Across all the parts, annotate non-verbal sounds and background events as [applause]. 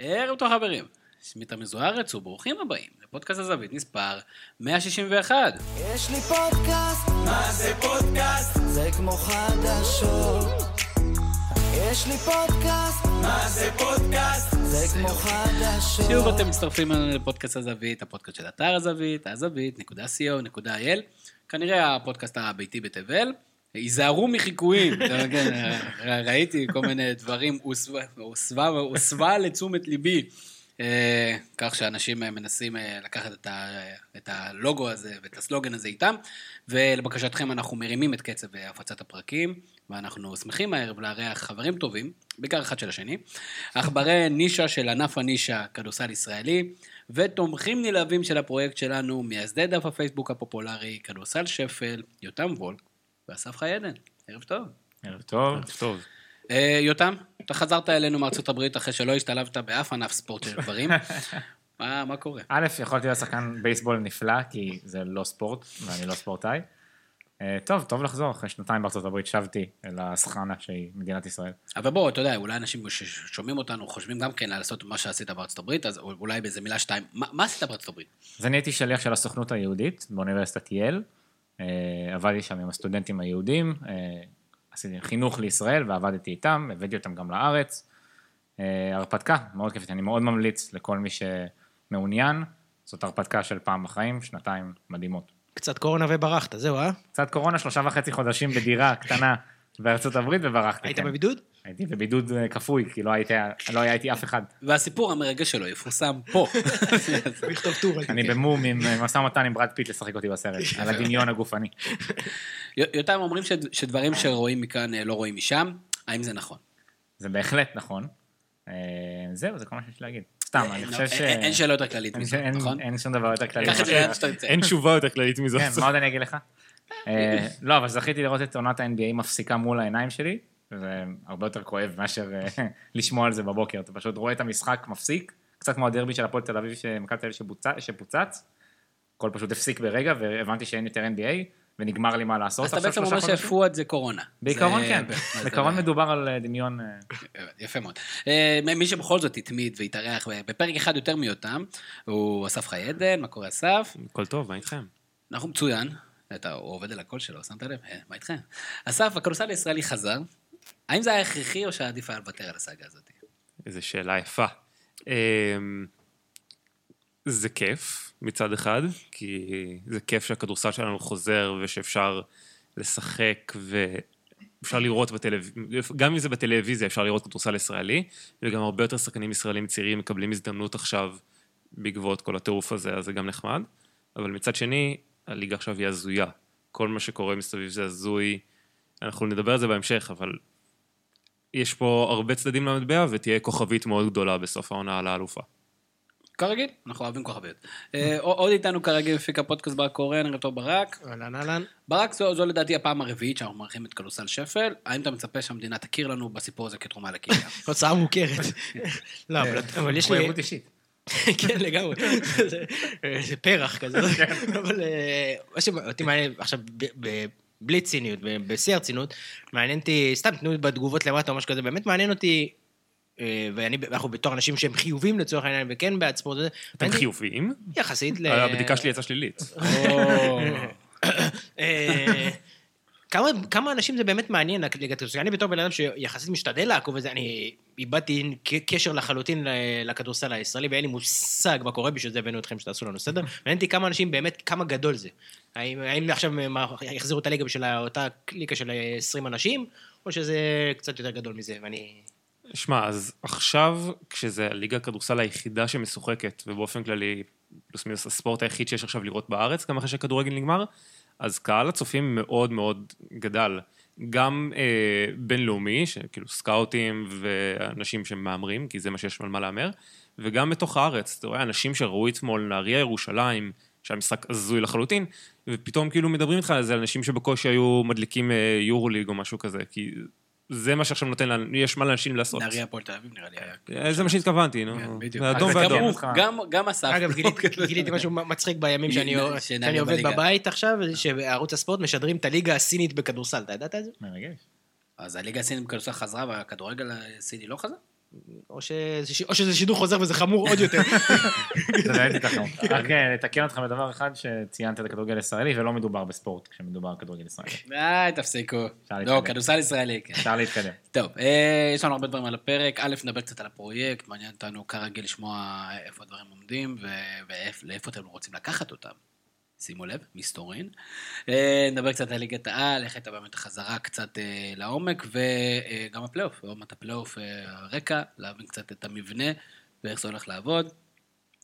ערב טוב חברים, שמי תמיר זוארץ וברוכים הבאים לפודקאסט הזווית מספר 161. יש לי פודקאסט, מה זה פודקאסט? זה כמו חדשות. יש לי פודקאסט, מה זה פודקאסט? זה כמו חדשות. שוב אתם מצטרפים אלינו לפודקאסט הזווית, הפודקאסט של אתר הזווית, הזווית.co.il, כנראה הפודקאסט הביתי בתבל. היזהרו מחיקויים, כן, ראיתי כל מיני דברים, הוסבה- לתשומת ליבי. אה, כך שאנשים אה, מנסים אה, לקחת את, הלוגו הזה ואת הסלוגן הזה איתם, ולבקשתכם אנחנו מרימים את קצב הפצת הפרקים, ואנחנו שמחים הערב לארח חברים טובים, בעיקר אחד של השני, עכברי נישה של ענף הנישה כדורסל ישראלי, ותומכים נלהבים של הפרויקט שלנו, מייסדי דף הפייסבוק הפופולרי, כדורסל שפל, יותם וולק ואסף חי עדן. ערב טוב. ערב טוב. טוב. אה, יותם, אתה חזרת אלינו מארצות הברית אחרי שלא השתלבת באף ענף ספורט של גברים. [laughs] מה, מה קורה? א', יכולתי להיות שחקן בייסבול נפלא, כי זה לא ספורט, ואני לא ספורטאי. אה, טוב, טוב לחזור, אחרי שנתיים בארצות הברית שבתי אל הסחנה שהיא מדינת ישראל. אבל בוא, אתה יודע, אולי אנשים ששומעים אותנו חושבים גם כן לעשות מה שעשית בארצות הברית, אז אולי באיזה מילה שתיים, מה, מה עשית בארצות הברית? אז אני הייתי שליח של הסוכנות היהודית באוניברסיטת יל, עבדתי שם עם הסטודנטים היהודים, אה, עשיתי חינוך לישראל ועבדתי איתם, הבאתי אותם גם לארץ. אה, הרפתקה, מאוד כיפית, אני מאוד ממליץ לכל מי שמעוניין, זאת הרפתקה של פעם בחיים, שנתיים מדהימות. קצת קורונה וברחת, זהו, אה? קצת קורונה, שלושה וחצי חודשים בדירה קטנה בארצות הברית וברחתי. היית כן. בבידוד? הייתי בבידוד אה, כפוי, כי לא הייתי, לא היה איתי אף אחד. והסיפור המרגש שלו יפורסם פה. [laughs] אני במום עם אה, משא ומתן עם ברד פיט לשחק אותי בסרט, [laughs] על הדמיון הגופני. יותם אומרים שדברים שרואים מכאן אה, לא רואים משם, האם זה נכון? זה בהחלט נכון. זהו, זה כל מה שיש להגיד. סתם, אני חושב ש... אין- שאלה יותר כללית אין- נכון? אין שום דבר יותר כללי. אין תשובה יותר כללית מזאת. כן, מה עוד אני אגיד לך? לא, אבל זכיתי לראות את עונת ה-NBA מפסיקה מול העיניים שלי, וזה הרבה יותר כואב מאשר אה, [laughs] לשמוע על זה בבוקר. אתה פשוט רואה את המשחק מפסיק, קצת כמו הדרבי של הפועל תל אביב, שמכבי תל אביב שבוצע- שפוצץ, הכל פשוט הפסיק ברגע, והבנתי שאין יותר NBA, ונגמר לי מה לעשות אז אתה בעצם אומר. שפואד זה קורונה. בעיקרון זה- כן, זה- בעיקרון זה- מדובר על אה, דמיון... אה, יפה מאוד. מי שבכל זאת התמיד והתארח בפרק אחד יותר מיותם, הוא אסף חי עדן, מה קורה אסף? הכל טוב, מה איתכם? אנחנו מצוין, אתה עובד על הקול שלו, שמת לב? מה איתכם? אסף, הכדורסל הישראלי חזר, האם זה היה הכרחי או שעדיף היה לוותר על הסאגה הזאת? איזו שאלה יפה. אמ, זה כיף מצד אחד, כי זה כיף שהכדורסל שלנו חוזר ושאפשר לשחק ואפשר לראות בטלוויזיה, גם אם זה בטלוויזיה אפשר לראות כדורסל ישראלי, וגם הרבה יותר שחקנים ישראלים צעירים מקבלים הזדמנות עכשיו בעקבות כל הטירוף הזה, אז זה גם נחמד. אבל מצד שני, הליגה עכשיו היא הזויה. כל מה שקורה מסביב זה הזוי. אנחנו נדבר על זה בהמשך, אבל יש פה הרבה צדדים למטבע, ותהיה כוכבית מאוד גדולה בסוף העונה על האלופה. כרגיל, אנחנו אוהבים כוכביות. אה, עוד איתנו כרגיל מפיק הפודקאסט ברק קורן, ערב טוב ברק. אהלן אהלן. ברק, זו, זו לדעתי הפעם הרביעית שאנחנו מארחים את כדורסל שפל, האם אתה מצפה שהמדינה תכיר לנו בסיפור הזה כתרומה לקהילה? [laughs] הוצאה מוכרת. [laughs] לא, אבל- אבל יש לי... [laughs] כן, לגמרי. זה- זה פרח כזה. אבל אה, מה שאותי מעניין עכשיו, ב- ב- בלי ציניות, בשיא הרצינות, מעניין אותי, סתם תנו בתגובות למטה או משהו כזה, באמת מעניין אותי, אה, ואנחנו בתור אנשים שהם חיובים לצורך העניין, וכן בעד ספורט, אתם חיוביים? יחסית ל... הבדיקה שלי יצאה שלילית. [laughs] אה, כמה, כמה אנשים זה באמת מעניין ליגת כדורסל? אני בתור בן אדם שיחסית משתדל לעקוב את זה, אני איבדתי קשר לחלוטין לכדורסל הישראלי, ואין לי מושג מה קורה, בשביל זה הבאנו אתכם שתעשו לנו סדר. מעניין אותי כמה אנשים באמת, כמה גדול זה. האם, האם עכשיו מה, יחזירו את הליגה בשביל אותה קליקה של 20 אנשים, או שזה קצת יותר גדול מזה, ואני... שמע, אז עכשיו, כשזה הליגה הכדורסל היחידה שמשוחקת, ובאופן כללי, פלוס מינוס הספורט היחיד שיש עכשיו לראות בארץ, גם אחרי שהכדורגל נגמר, אז קהל הצופים מאוד מאוד גדל. גם אה, בינלאומי, שכאילו סקאוטים ואנשים שמהמרים, כי זה מה שיש על מה להמר, וגם בתוך הארץ. אתה רואה אנשים שראו אתמול נהריה ירושלים, שהיה משחק הזוי לחלוטין, ופתאום כאילו מדברים איתך על זה, אנשים שבקושי היו מדליקים אה, יורוליג או משהו כזה, כי זה מה שעכשיו נותן, לנו- יש מה לאנשים לעשות. נהריה הפועל תל אביב נראה לי היה. אה, זה מה שהתכוונתי, נו. כן, בדיוק. זה אדום ואדום. גם- גם אסף. אגב, גיליתי- גיליתי משהו מצחיק בימים שאני עובד. בבית עכשיו, שערוץ הספורט משדרים את הליגה הסינית בכדורסל, אתה ידעת את זה? מרגש. אז הליגה הסינית בכדורסל חזרה והכדורגל הסיני לא חזר? או שזה ש- או שזה שידור חוזר וזה חמור עוד יותר. [laughs] זה באמת ייתכן. [laughs] רק אה, לתקן אותך בדבר אחד, שציינת את הכדורגל הישראלי, ולא מדובר בספורט כשמדובר על כדורגל ישראלי. די, תפסיקו. אפשר לא. כדורסל ישראלי, כן. אפשר להתקדם. טוב, אה, יש לנו הרבה דברים על הפרק. א', נדבר קצת על הפרויקט, מעניין אותנו כרגיל לשמוע איפה הדברים עומדים ולאיפה אתם רוצים לקחת אותם. שימו לב, מסתורין. אה, נדבר קצת על ליגת העל, איך הייתה באמת החזרה קצת אה, לעומק, וגם הפלייאוף, עוד מעט הפלייאוף אה, הרקע, להבין קצת את המבנה ואיך זה הולך לעבוד.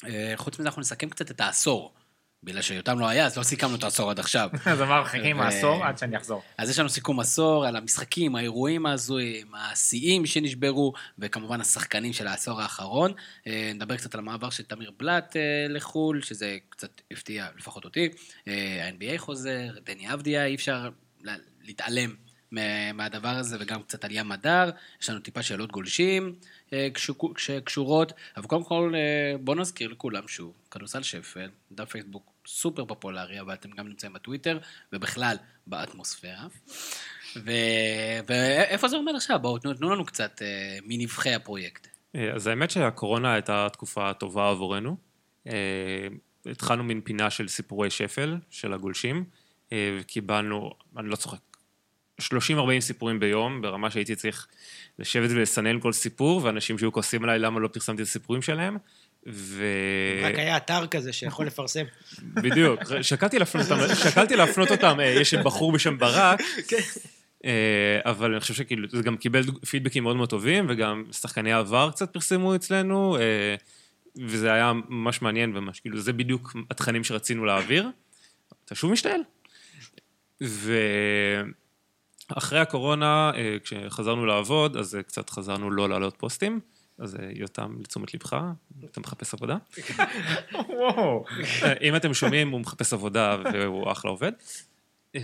אה, חוץ מזה אנחנו נסכם קצת את העשור. בגלל שיותם לא היה, אז לא סיכמנו את העשור עד עכשיו. [laughs] אז אמר, מחכים ו- עשור עד שאני אחזור. אז יש לנו סיכום עשור על המשחקים, האירועים ההזויים, השיאים שנשברו, וכמובן השחקנים של העשור האחרון. אה, נדבר קצת על המעבר של תמיר בלאט אה, לחו"ל, שזה קצת הפתיע לפחות אותי. אה, ה-NBA חוזר, דני אבדיה, אי אפשר לה- להתעלם מה- מהדבר הזה, וגם קצת על ים הדר. יש לנו טיפה שאלות גולשים קשו- שקשורות, אבל קודם כל בואו נזכיר לכולם שוב, כדורסל שפל, דף פייסבוק סופר פופולרי, אבל אתם גם נמצאים בטוויטר, ובכלל באטמוספירה. ואיפה זה עומד עכשיו? בואו תנו, לנו קצת אה, מנבחי הפרויקט. אה, אז האמת שהקורונה הייתה תקופה טובה עבורנו. אה, התחלנו מין פינה של סיפורי שפל, של הגולשים, וקיבלנו, אני לא צוחק, 30-40 סיפורים ביום, ברמה שהייתי צריך לשבת ולסנן כל סיפור, ואנשים שהיו כועסים עליי למה לא פרסמתי את הסיפורים שלהם. ו... רק היה אתר כזה שיכול לפרסם. בדיוק, שקלתי להפנות אותם, שקלתי להפנות אותם, אה, יש בחור בשם ברק, אה, אבל אני חושב שכאילו, זה גם קיבל פידבקים מאוד מאוד טובים, וגם שחקני העבר קצת פרסמו אצלנו, אה, וזה היה ממש מעניין, וממש, כאילו, זה בדיוק התכנים שרצינו להעביר. אתה שוב משתעל. ואחרי הקורונה, כשחזרנו לעבוד, אז קצת חזרנו לא להעלות פוסטים. אז אה, יותם, לתשומת לבך, אתה מחפש עבודה. וואו. אה, אם אתם שומעים, הוא מחפש עבודה והוא אחלה עובד. אה,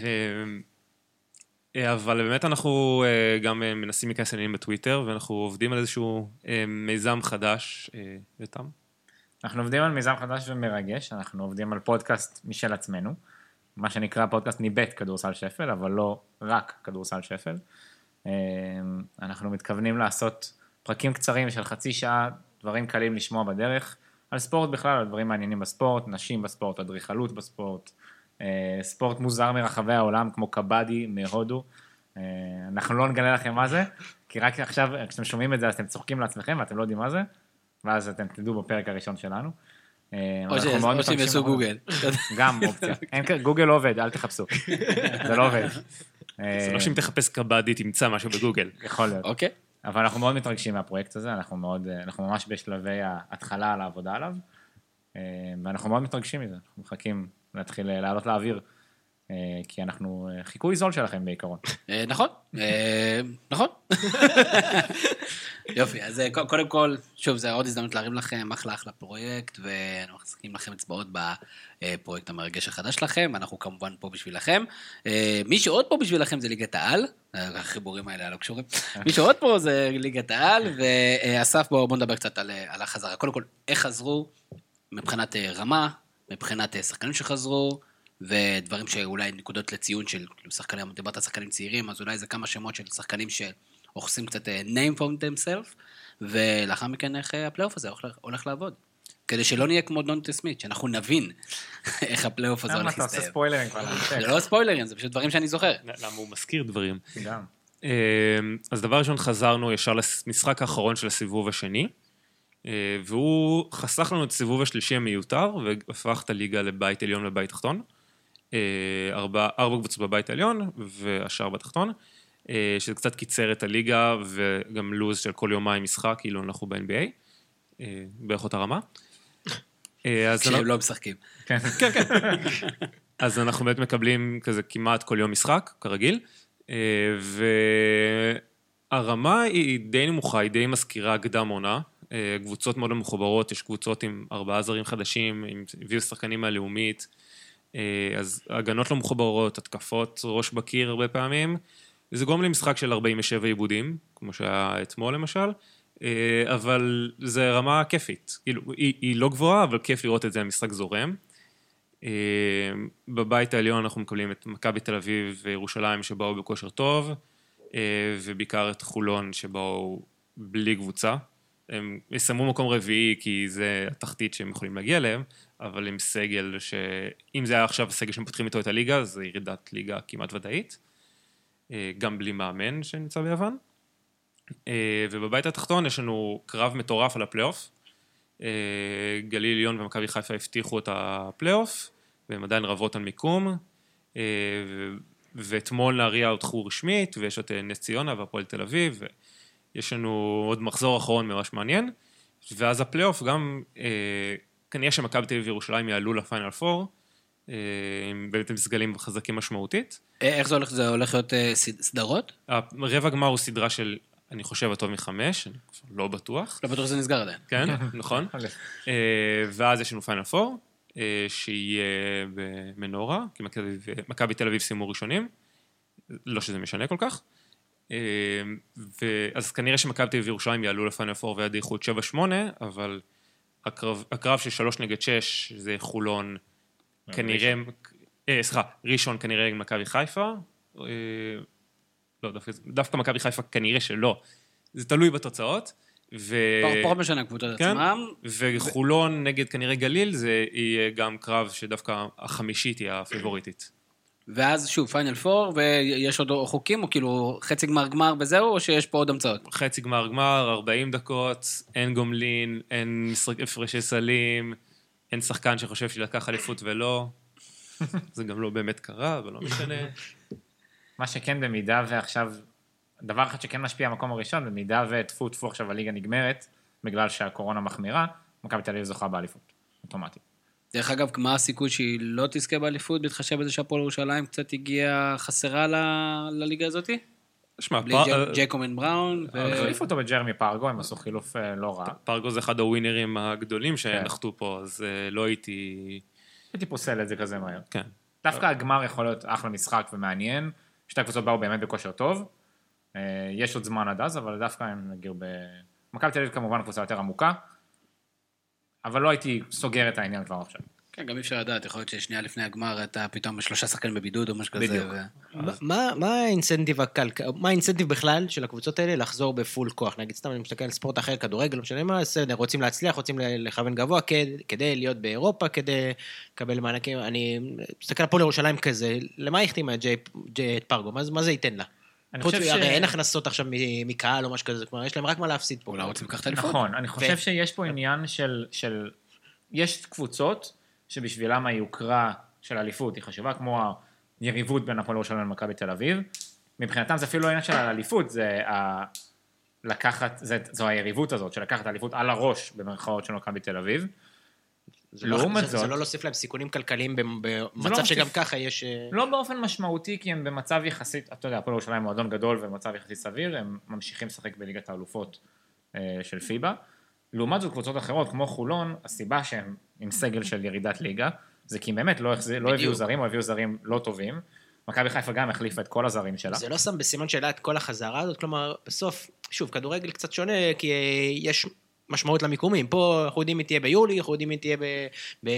אבל באמת אנחנו גם מנסים להיכנס לעניינים בטוויטר, ואנחנו עובדים על איזשהו מיזם חדש, איתם. אנחנו עובדים על מיזם חדש ומרגש, אנחנו עובדים על פודקאסט משל עצמנו, מה שנקרא פודקאסט ניבט כדורסל שפל, אבל לא רק כדורסל שפל. אנחנו מתכוונים לעשות פרקים קצרים של חצי שעה, דברים קלים לשמוע בדרך, על ספורט בכלל, על דברים מעניינים בספורט, נשים בספורט, אדריכלות בספורט, אה, ספורט מוזר מרחבי העולם, כמו קבאדי מהודו. אה, אנחנו לא נגלה לכם מה זה, כי רק עכשיו, כשאתם שומעים את זה, אז אתם צוחקים לעצמכם ואתם לא יודעים מה זה, ואז אתם תדעו בפרק הראשון שלנו. אה, או שהם יעשו. גוגל. גם אופציה. גוגל לא עובד, אל תחפשו. זה לא עובד. זה אה, לא שאם תחפש קבאדי תמצא משהו בגוגל. יכול להיות. אוקיי. אבל אנחנו מאוד מתרגשים מהפרויקט הזה, אנחנו מאוד, אנחנו ממש בשלבי ההתחלה על העבודה עליו, אה, ואנחנו מאוד מתרגשים מזה, אנחנו מחכים להתחיל אה, לעלות לאוויר, אה, כי אנחנו אה, חיקוי זול שלכם בעיקרון. אה, נכון, אה, נכון. יופי, אז אה, קודם כל, שוב, זה עוד הזדמנות להרים לכם אחלה אחלה פרויקט, ואנחנו מחזיקים לכם אצבעות בפרויקט המרגש החדש שלכם, אנחנו כמובן פה בשבילכם. אה, מי שעוד פה בשבילכם זה ליגת העל, אה, החיבורים האלה הלא קשורים. מי שעוד פה זה ליגת העל, ואסף, בואו בוא נדבר קצת על, אה, על החזרה. קודם כל, איך חזרו מבחינת אה, רמה, מבחינת אה, שחקנים שחזרו, ודברים שאולי נקודות לציון של כאילו, שחקנים, דיברת על שחקנים צעירים, אז אולי זה כמה שמות של שחקנים שעושים קצת אה, name for themselves, ולאחר מכן איך אה, הפלייאוף הזה הולך, הולך לעבוד. כדי שלא נהיה כמו דונטה סמית, שאנחנו נבין [laughs] איך הפלייאוף הזה למה הולך אתה עושה להסתיים. ספוילרים כבר? זה לא ספוילרים, זה פשוט דברים שאני זוכר. למה הוא מזכיר דברים. גם. אה, אז דבר ראשון, חזרנו ישר למשחק האחרון של הסיבוב השני, והוא חסך לנו את הסיבוב השלישי המיותר, והפך את הליגה לבית עליון ובית תחתון. אה, ארבע, ארבע קבוצות בבית העליון, והשאר בתחתון, אה, שזה קצת קיצר את הליגה, וגם לו"ז של כל יומיים משחק, כאילו אנחנו ב-NBA, אה, בערך אותה רמה. אה, כשהם לא משחקים. כן. אז אנחנו באמת מקבלים כזה כמעט כל יום משחק, כרגיל, אה, והרמה היא די נמוכה, היא די מזכירה קדם עונה. אה, קבוצות מאוד מחוברות, יש קבוצות עם ארבעה זרים חדשים, עם הביאו שחקנים מהלאומית, אה, אז הגנות לא מחוברות, התקפות ראש בקיר הרבה פעמים. זה גורם למשחק של 47 עיבודים, כמו שהיה אתמול למשל, אה, אבל זה רמה כיפית. כאילו, היא, היא לא גבוהה, אבל כיף לראות את זה, המשחק זורם. אה, בבית העליון אנחנו מקבלים את מכבי תל אביב וירושלים שבאו בכושר טוב, אה, ובעיקר את חולון שבאו בלי קבוצה. הם יסיימו מקום רביעי כי זה התחתית שהם יכולים להגיע אליהם, אבל עם סגל ש... אם זה היה עכשיו הסגל שמפתחים איתו את הליגה, זה ירידת ליגה כמעט ודאית. אה, גם בלי מאמן שנמצא ביוון. אה, ובבית התחתון יש לנו קרב מטורף על הפלייאוף. אה, גליל עליון ומכבי חיפה הבטיחו את הפלייאוף, והם עדיין רבות על מיקום. ואתמול נהריה הודחו רשמית, ויש את נס ציונה והפועל תל אביב, ויש לנו עוד מחזור אחרון ממש מעניין. ואז הפלייאוף גם, כנראה שמכבי תל אביב וירושלים יעלו ל final four, עם באמת מסגלים חזקים משמעותית. איך זה הולך? זה הולך להיות סדרות? רבע גמר הוא סדרה של, אני חושב, הטוב מחמש, אני לא בטוח. לא בטוח שזה נסגר עדיין. כן, נכון. [laughs] ואז יש לנו פיינל פור, שיהיה במנורה, כי מכבי תל אביב סיימו ראשונים, לא שזה משנה כל כך. אז כנראה שמכבי תל אביב וירושלים יעלו לפיינל פור ויד איכות 7-8, אבל הקרב, הקרב של שלוש נגד שש זה חולון, כנראה, סליחה, ראשון כנראה עם מכבי חיפה, לא, דווקא, דווקא מכבי חיפה כנראה שלא, זה תלוי בתוצאות. ו... פחות משנה הקבוצות כן? עצמם. וחולון ו... נגד כנראה גליל, זה יהיה גם קרב שדווקא החמישית היא הפיבוריטית. ואז שוב, פיינל פור, ויש עוד חוקים, או כאילו חצי גמר גמר וזהו, או שיש פה עוד המצאות? חצי גמר גמר, 40 דקות, אין גומלין, אין הפרשי סלים, אין שחקן שחושב שלקח אליפות ולא. [laughs] זה גם לא באמת קרה, אבל לא משנה. [laughs] מה שכן, במידה ועכשיו, דבר אחד שכן משפיע במקום הראשון, במידה וטפו טפו עכשיו הליגה נגמרת, בגלל שהקורונה מחמירה, מכבי תל אביב זוכה באליפות, אוטומטית. דרך אגב, מה הסיכוי שהיא לא תזכה באליפות, בהתחשב בזה שהפועל ירושלים קצת הגיעה חסרה ל... לליגה הזאתי? שמע, בלי פר... ג'קומן בראון. ו... החליפו אותו בג'רמי פרגו, הם עשו חילוף אה, לא רע. פרגו זה אחד הווינרים הגדולים שנחתו פה, אז אה, לא הייתי... הייתי פוסל את זה כזה מהר. כן. דווקא הגמר יכול להיות אחלה משחק ומעניין. שתי הקבוצות באו באמת בכושר טוב. אה, יש עוד זמן עד אז, אבל דווקא הם נגיעו ב... מכבי תל אביב כמובן קבוצה יותר עמוקה, אבל לא הייתי סוגר את העניין כבר עכשיו. כן, גם אי אפשר לדעת, יכול להיות ששנייה לפני הגמר אתה פתאום שלושה שחקנים בבידוד או משהו כזה. בדיוק. מה האינסנטיב הקלק... מה האינסנטיב בכלל של הקבוצות האלה לחזור בפול כוח? נגיד סתם אני מסתכל על ספורט אחר, כדורגל, לא משנה מה, בסדר, רוצים להצליח, רוצים לכוון גבוה כדי להיות באירופה, כדי לקבל מענקים. אני מסתכל על פועל ירושלים כזה, למה היא החתימה את פרגו? מה זה ייתן לה? אני חושב ש... הרי אין הכנסות עכשיו מקהל או משהו כזה, כלומר, יש להם רק מה להפסיד פה. אולי רוצים לקחת אליפות. נכון, אני חושב שיש פה עניין של... יש קבוצות שבשבילם היוקרה של אליפות היא חשובה, כמו היריבות בין הפועל ירושלים למכבי תל אביב. מבחינתם זה אפילו לא עניין של האליפות, זה ה... לקחת, זה, זו היריבות הזאת, של לקחת אליפות על הראש, במרכאות של מכבי תל אביב. זה לא, זה, זאת, זה לא להוסיף להם סיכונים כלכליים במצב לא שגם ככה יש... אה, לא באופן משמעותי, כי הם במצב יחסית, אתה יודע, הפועל ירושלים מועדון גדול ובמצב יחסית סביר, הם ממשיכים לשחק בליגת האלופות אה, של פיבה. לעומת זאת, קבוצות אחרות, כמו חולון, הסיבה שהם עם סגל של ירידת ליגה, זה כי באמת לא, לא הביאו זרים, או הביאו זרים לא טובים. מכבי חיפה גם החליפה את כל הזרים שלה. זה לא שם בסימן שאלה את כל החזרה הזאת, כלומר, בסוף, שוב, כדורגל קצת שונה, כי יש משמעות למיקומים. פה אנחנו יודעים מי תהיה ביולי, אנחנו יודעים מי תהיה ב... ב...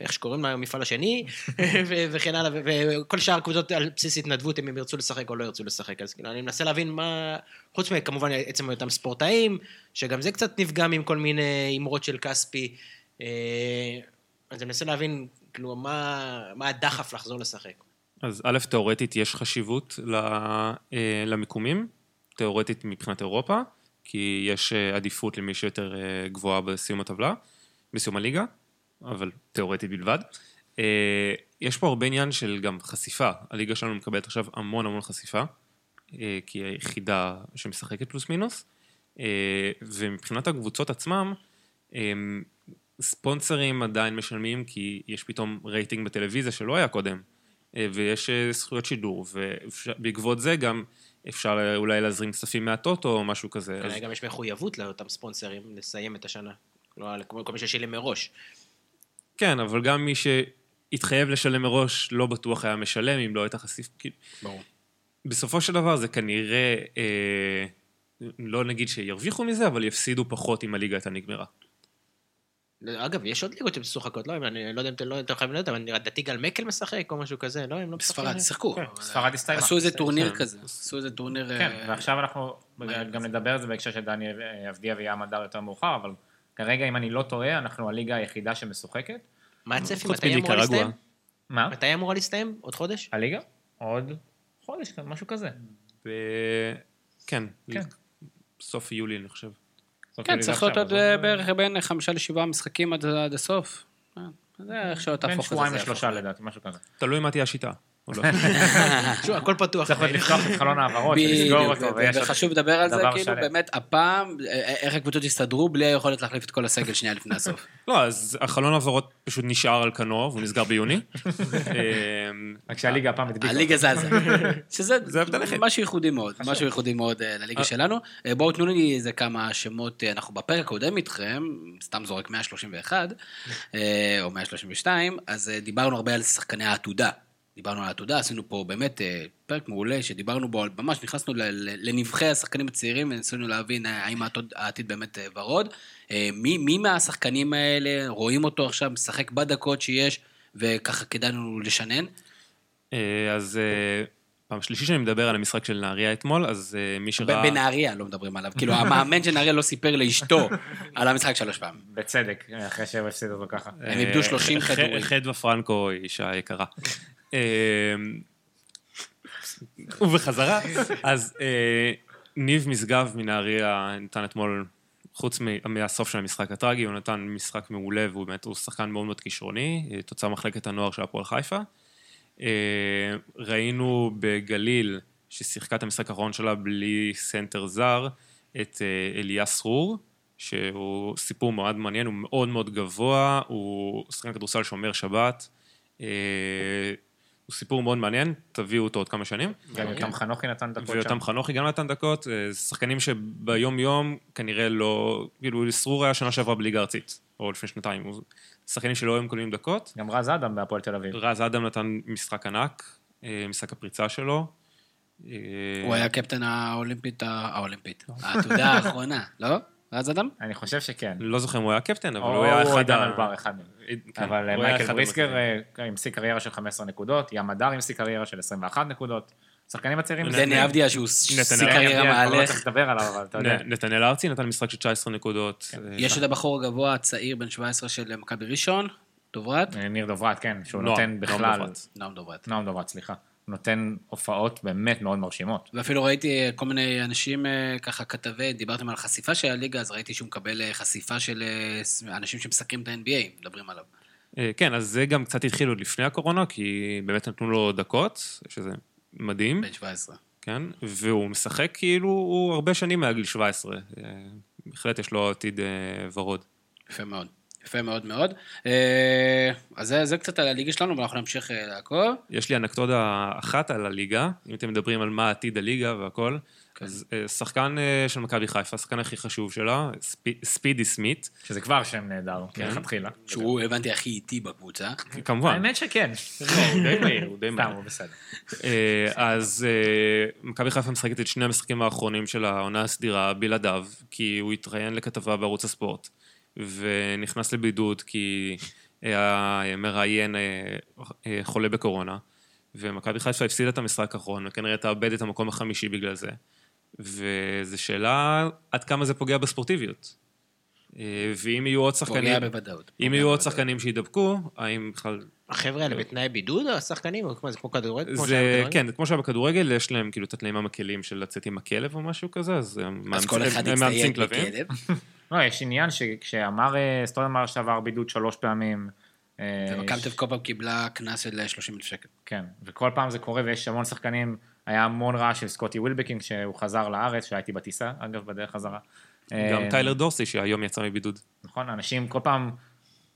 איך שקוראים למפעל השני, [laughs] וכן הלאה, וכל שאר הקבוצות על בסיס התנדבות, אם הם ירצו לשחק או לא ירצו לשחק. אז כאילו, אני מנסה להבין מה... חוץ מכמובן עצם אותם ספורטאים, שגם זה קצת נפגע עם כל מיני אמרות של כספי. אה, אז אני מנסה להבין, כאילו, מה, מה הדחף לחזור לשחק. אז א', תאורטית יש חשיבות אה, למיקומים, תאורטית מבחינת אירופה. כי יש אה, עדיפות למי שיותר אה, גבוהה בסיום הטבלה, בסיום הליגה, אבל תיאורטית בלבד. אה, יש פה הרבה עניין של גם חשיפה, הליגה שלנו מקבלת עכשיו המון המון חשיפה, כי היא היחידה שמשחקת פלוס מינוס, ומבחינת הקבוצות עצמם, ספונסרים עדיין משלמים כי יש פתאום רייטינג בטלוויזיה שלא היה קודם, ויש זכויות שידור, ובעקבות זה גם אפשר אולי להזרים כספים מהטוטו או משהו כזה. כנראה גם יש מחויבות לאותם ספונסרים לסיים את השנה. לא כל מי ששילם מראש. כן, אבל גם מי שהתחייב לשלם מראש לא בטוח היה משלם אם לא הייתה חשיפה. ברור. בסופו של דבר זה כנראה, אה, לא נגיד שירוויחו מזה, אבל יפסידו פחות אם הליגה הייתה נגמרה. אגב, יש עוד ליגות שמשוחקות, לא? אני לא יודע אם אתם לא חייבים לדעת, אבל לדעתי גל מקל משחק או משהו כזה, לא? הם לא משחקים? בספרד, שיחקו. כן, ספרד הסתיימה. עשו איזה טורניר כן. כזה, עשו איזה טורניר... כן, אה, ועכשיו אנחנו גם נדבר על זה בהקשר של דני אבדיה וים הדר יותר מאוחר, אבל כרגע, אם אני לא טועה, אנחנו הליגה היחידה שמשוחקת. מה הצפי? מתי היא אמורה. להסתיים? מה? מתי היא אמורה להסתיים? עוד חודש? הליגה? עוד חודש, משהו כזה. כן, כן. סוף יולי אני חושב. זאת כן, צריך להיות עכשיו, עוד אה, בערך בין חמישה לשבעה משחקים עד הסוף. אה, זה איך שלא בין תהפוך את זה. שבועיים זה לשלושה. לדעתי, משהו כזה. תלוי מה תהיה השיטה. או לא. [laughs] שוב, הכל פתוח. צריך עוד לפתוח את חלון ההעברות, ולסגור אותו, וחשוב לדבר על זה, כאילו. באמת הפעם, אה, איך הקבוצות יסתדרו בלי היכולת להחליף את כל הסגל שנייה לפני הסוף. [laughs] לא, אז החלון העברות פשוט נשאר על כנו, והוא נסגר ביוני. [laughs] אמ, רק שהליגה הפעם הדביקה. הליגה זזה. שזה. משהו ייחודי מאוד, משהו ייחודי מאוד אה, לליגה שלנו. אה, בואו תנו לי איזה כמה שמות, אה, אנחנו בפרק הקודם איתכם, סתם זורק 131, אה, או 132, אז אה, דיברנו הרבה על שחקני העתודה. דיברנו על העתודה, עשינו פה באמת אה, פרק מעולה, שדיברנו בו, ממש נכנסנו לנבחי השחקנים הצעירים, וניסינו להבין אה, האם העתוד- העתיד באמת אה, ורוד. מי, מי מהשחקנים האלה, רואים אותו עכשיו משחק בדקות שיש, וככה כדאי לנו לשנן? אז פעם שלישית שאני מדבר על המשחק של נהריה אתמול, אז אה, מי שראה... בנהריה לא מדברים עליו. כאילו, המאמן של נהריה לא סיפר לאשתו [laughs] על המשחק שלוש פעם. בצדק, אחרי שהוא הפסיד אותו ככה. הם איבדו 30 אה, כדורים. חדווה פרנקו היא אישה יקרה. אה, ובחזרה, אז אה, ניב משגב מנהריה נתן אתמול, חוץ מ- מהסוף של המשחק הטרגי, הוא נתן משחק מעולה, והוא באמת, הוא שחקן מאוד מאוד כישרוני, אה, תוצר מחלקת הנוער של הפועל חיפה. אה, ראינו בגליל, ששיחקה את המשחק האחרון שלה בלי סנטר זר, את אה, אליאס רור, שהוא סיפור מאוד מעניין, הוא מאוד מאוד גבוה, הוא שחקן כדורסל שומר שבת. אה, הוא סיפור מאוד מעניין, תביאו אותו עוד כמה שנים. גם יותם חנוכי נתן דקות שם. ויותם חנוכי גם נתן דקות, שחקנים שביום יום כנראה לא, כאילו סרור היה שנה שעברה בליגה ארצית, או לפני שנתיים, שחקנים שלא היו מקבלים דקות. גם רז אדם בהפועל תל אביב. רז אדם נתן משחק ענק, אה, משחק הפריצה שלו. אה, הוא היה קפטן האולימפית, האולימפית, העתודה [laughs] האחרונה, לא? רז אדם? אני חושב שכן. לא זוכר אם הוא היה קפטן, אבל או הוא היה אחד עידן ה... אלבר, אחד מהם. כן, אבל מייקל בריסקר. אה, המשיג קריירה של 15 נקודות, ים הדר המשיג קריירה של 21 נקודות. שחקנים הצעירים... דני אבדיה, שהוא שיא קריירה לא מהלך. צריך לדבר עליו, אבל אתה יודע. נ- נתנאל ארצי נתן משחק של 19 נקודות. אה, יש את הבחור הגבוה הצעיר בן 17 של מכבי ראשון, דוברת? אה, ניר דוברת, כן, שהוא נותן בכלל... דוברת. נועם דוברת. נועם דוברת, סליחה. נותן הופעות באמת מאוד מרשימות. ואפילו ראיתי אה, כל מיני אנשים, אה, ככה כתבי, דיברתם על חשיפה של הליגה, אז ראיתי שהוא מקבל אה, חשיפה של אה, אנשים שמסקרים את ה-NBA, מדברים עליו. אה, כן, אז זה גם קצת התחיל עוד לפני הקורונה, כי באמת נתנו לו דקות, שזה מדהים, בן 17. כן? והוא משחק כאילו הוא הרבה שנים מעל גיל 17. אה, בהחלט יש לו עתיד אה, ורוד. יפה מאוד. יפה מאוד מאוד. אה, אז זה, זה קצת על הליגה שלנו, ואנחנו נמשיך לעקוב. יש לי אנקדודה אחת על הליגה, אם אתם מדברים על מה עתיד הליגה והכל. אז אה, שחקן אה, של מכבי חיפה, השחקן הכי חשוב שלה, ספי- ספידי סמית, שזה כבר שם נהדר, כן. מלכתחילה. שהוא, הבנתי, הכי איטי בקבוצה. כמובן, האמת שכן. הוא די מהיר, הוא די מהיר. סתם, הוא בסדר. אה, אז מכבי חיפה משחקת את שני המשחקים האחרונים של העונה הסדירה בלעדיו, כי הוא התראיין לכתבה בערוץ הספורט, ונכנס לבידוד כי המראיין אה, אה, חולה בקורונה, ומכבי חיפה הפסידה את המשחק האחרון, וכנראה תאבד את המקום החמישי בגלל זה. וזו שאלה עד כמה זה פוגע בספורטיביות. אה, ואם יהיו עוד שחקנים, פוגע בוודאות. אם יהיו עוד. שחקנים שידבקו, האם בכלל החבר'ה האלה בתנאי בידוד, השחקנים? או כמו- זה כמו כדורגל? זה? כן, כמו שהיה בכדורגל, יש להם כאילו את התנאים המקלים של לצאת עם הכלב או משהו כזה, אז הם מאמצים- כלבים. [laughs] לא, יש עניין שכשאמר, אה, סטולנמר שעבר בידוד שלוש פעמים. אה, ומכבי תל כל פעם קיבלה קנס של 30 אלף שקל. כן, וכל פעם זה קורה ויש המון שחקנים, היה המון רעש של סקוטי ווילבקינג שהוא חזר לארץ, שהייתי בטיסה, אגב, בדרך חזרה. גם אה, טיילר דורסי שהיום יצא מבידוד. נכון, אנשים כל פעם,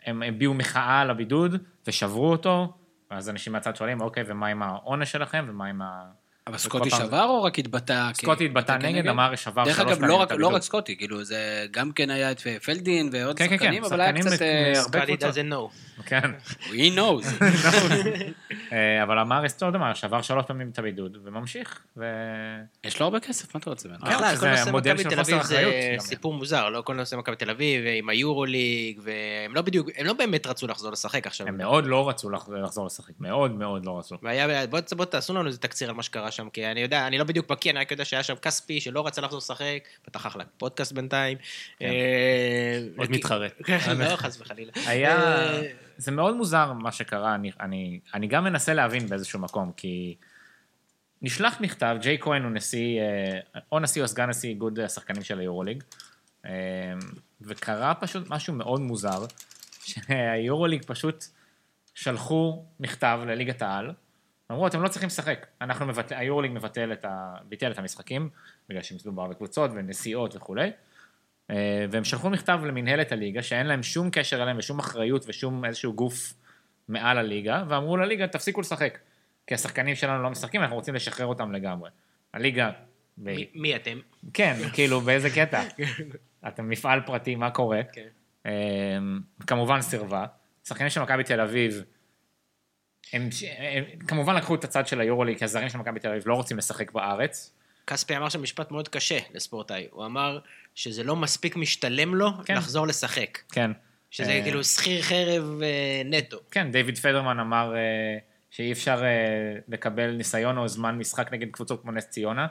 הם הביעו מחאה על הבידוד ושברו אותו, ואז אנשים מהצד שואלים, אוקיי, ומה עם העונש שלכם, ומה עם ה... אבל סקוטי שבר או רק התבטא? סקוטי התבטא נגד, אמר שבר דרך שלוש אגב, פעמים לא את רק- לא. רק סקוטי, כאילו, זה גם כן היה את פלדין ועוד כן, כן, שחקנים, כן, אבל היה שחקנים קצת... אה, הרבה קבוצות. כן. [laughs] he knows. [laughs] אה, אבל אמר סטודמר שעבר שלוש פעמים את הבידוד, וממשיך, ו... יש לו הרבה כסף, מה אתה רוצה ממנו? בכלל, שזה כל נושא מכבי של תל חוסר אביב זה. סיפור מוזר, לא כל נושא מכבי תל אביב, עם היורוליג, והם לא בדיוק, הם לא באמת רצו לחזור לשחק עכשיו. הם מאוד לא רצו לח- לחזור לשחק, מאוד מאוד לא רצו. בוא תעשו לנו איזה תקציר על מה שקרה שם, כי אני יודע, אני לא בדיוק בקיא, אני רק יודע שהיה שם כספי שלא רצה לחזור לשחק, פתח אחלה פודקאסט בינתיים. כן. אה, עוד מתחרה. כן, לא, חס וחלילה. היה... אה, זה מאוד מוזר מה שקרה, אני, גם מנסה להבין באיזשהו מקום, כי נשלח מכתב, ג'יי כהן הוא נשיא, אה, או נשיא או סגן נשיא איגוד השחקנים של היורוליג, אה, וקרה פשוט משהו מאוד מוזר, [laughs] שהיורוליג פשוט שלחו מכתב לליגת העל, אמרו, אתם לא צריכים לשחק, אנחנו מבטל, היורוליג מבטל את ה... ביטל את המשחקים, בגלל שמדובר בקבוצות ונסיעות וכולי, אה, והם שלחו מכתב למנהלת הליגה, שאין להם שום קשר אליהם ושום אחריות ושום איזשהו גוף מעל הליגה, ואמרו לליגה, תפסיקו לשחק, כי השחקנים שלנו לא משחקים, אנחנו רוצים לשחרר אותם לגמרי. הליגה, ב... מי- מי אתם? כן, [laughs] כאילו, באיזה קטע? אתם מפעל פרטי, מה קורה? כן. אה, כמובן סירבה. שחקנים של מכבי תל אביב, הם, הם כמובן לקחו את הצד של היורוליג, כי הזרים של מכבי תל אביב לא רוצים לשחק בארץ. כספי אמר שם משפט מאוד קשה לספורטאי. הוא אמר שזה לא מספיק משתלם לו כן. לחזור לשחק. כן. שזה אה, כאילו שכיר חרב אה, נטו. כן, דיוויד פדרמן אמר אה, שאי אפשר אה, לקבל ניסיון או זמן משחק נגד קבוצות כמו נס ציונה.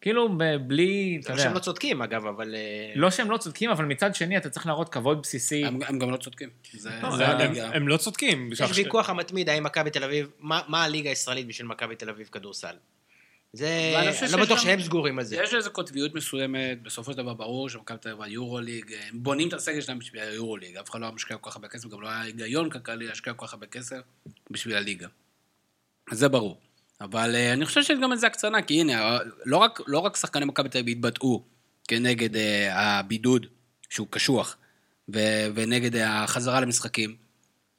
כאילו, ב- בלי, אתה לא יודע, שהם לא צודקים אגב, אבל... אה, לא שהם לא צודקים, אבל מצד שני אתה צריך להראות כבוד בסיסי. הם הם גם לא צודקים. זה לא, זה הם-. הם לא צודקים. יש ויכוח המתמיד האם מכבי תל אביב, מה מה הליגה הישראלית בשביל מכבי תל אביב כדורסל. זה... אני לא בטוח גם- שהם סגורים על זה. יש איזו קוטביות מסוימת, בסופו של דבר ברור שמכבי תל אביב היורוליג, הם בונים את הסגל שלהם בשביל היורוליג, אף אחד לא היה משקיע כל כך הרבה כסף, גם לא היה היגיון כלכלי להשקיע כל כך הרבה כסף בשביל הליגה. זה ברור. אבל אה, אני חושב שיש גם איזה הקצנה, כי הנה, אה, לא רק, לא רק שחקני מכבי תל אביב התבטאו כנגד אה, הבידוד, שהוא קשוח, ו- ונגד החזרה למשחקים,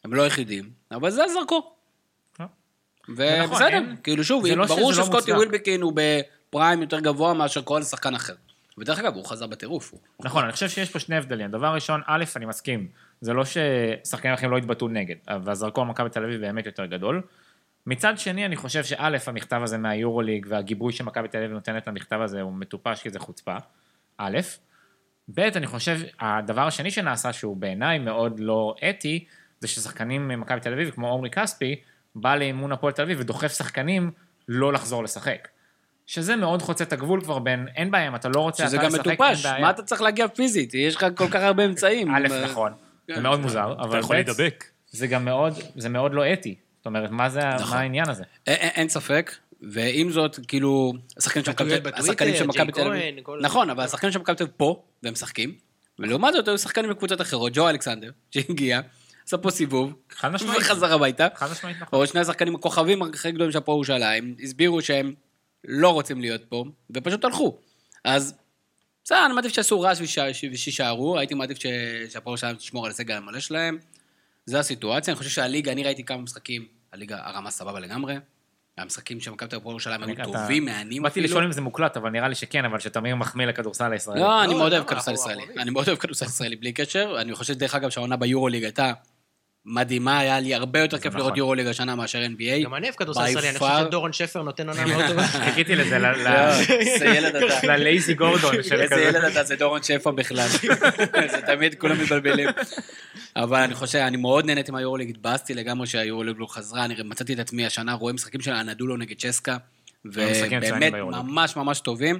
הם לא היחידים, אבל זה הזרקור. לא. זה נכון, ובסדר, אין- כאילו שוב, לא ברור לא שסקוטי מוצדק. ווילבקין הוא בפריים יותר גבוה מאשר כל שחקן אחר. ודרך אגב, הוא חזר בטירוף. הוא- נכון, אני חושב שיש פה שני הבדלים. דבר ראשון, א', אני מסכים, זה לא ששחקנים אחרים לא התבטאו נגד, והזרקור מכבי תל אביב באמת יותר גדול. מצד שני, אני חושב שא', המכתב הזה מהיורוליג והגיבוי שמכבי תל אביב נותנת למכתב הזה הוא מטופש כי זה חוצפה, א', ב', אני חושב, הדבר השני שנעשה, שהוא בעיניי מאוד לא אתי, זה ששחקנים ממכבי תל אביב, כמו עומרי כספי, בא לאימון הפועל תל אביב ודוחף שחקנים לא לחזור לשחק. שזה מאוד חוצה את הגבול כבר בין, אין בעיה, אם אתה לא רוצה, שזה אתה גם לשחק, מטופש, אין בעיה. מה אתה צריך להגיע פיזית? יש לך כל כך הרבה אמצעים. א', נכון, כן. זה מאוד מוזר, אתה אבל יכול ב', להידבק. זה גם מאוד, זה מאוד לא אתי. זאת אומרת, מה זה, נכון. מה העניין הזה? אין- ספק, ועם זאת, כאילו, השחקנים של מכבי תל אביב, נכון, אבל השחקנים של מכבי תל אביב פה, והם משחקים, ולעומת זאת היו שחקנים מקבוצות אחרות, ג'ו אלכסנדר, שהגיע, עשה פה סיבוב, חד משמעית. [laughs] וחזר הביתה, חד משמעית נכון. או שני השחקנים הכוכבים הכי גדולים של הפועל ירושלים, הסבירו שהם לא רוצים להיות פה, ופשוט הלכו. אז בסדר, אני מעדיף שיעשו רעש וש- ושישארו, הייתי מעדיף שהפועל ירושלים תשמור על הסגל המלא שלהם. זה הסיטואציה, אני חושב שהליגה, אני ראיתי כמה משחקים, הליגה הרמה סבבה לגמרי. המשחקים של מכבי תל אביב ירושלים היו טובים, מהנים באתי אפילו. לשאול אם זה מוקלט, אבל נראה לי שכן, אבל שתמיר מחמיא לכדורסל הישראלי. לא, אני לא, מאוד אוהב כדורסל ישראלי. אני מאוד אוהב כדורסל ישראלי, בלי קשר. אני חושב, דרך אגב, שהעונה ביורוליג הייתה מדהימה, היה לי הרבה יותר כיף נכון. לראות יורוליג השנה מאשר NBA. גם אני אוהב כדורסל ישראלי, אני. חושב שדורון שפר נותן עונה מאוד טובה. [laughs] חיכיתי לזה, ל- ל- לא. ללייזי גורדון של איזה. ילד אתה, זה דורון שפע בכלל. [laughs] זה תמיד, כולם מתבלבלים. אבל אני חושב, אני מאוד נהניתי מהיורוליג, התבאסתי לגמרי שהיורוליג לא חזרה, אני מצאתי את עצמי השנה רואה משחקים של אנדולו נגד צ'סקה, מצוינים ובאמת. ממש ממש טובים,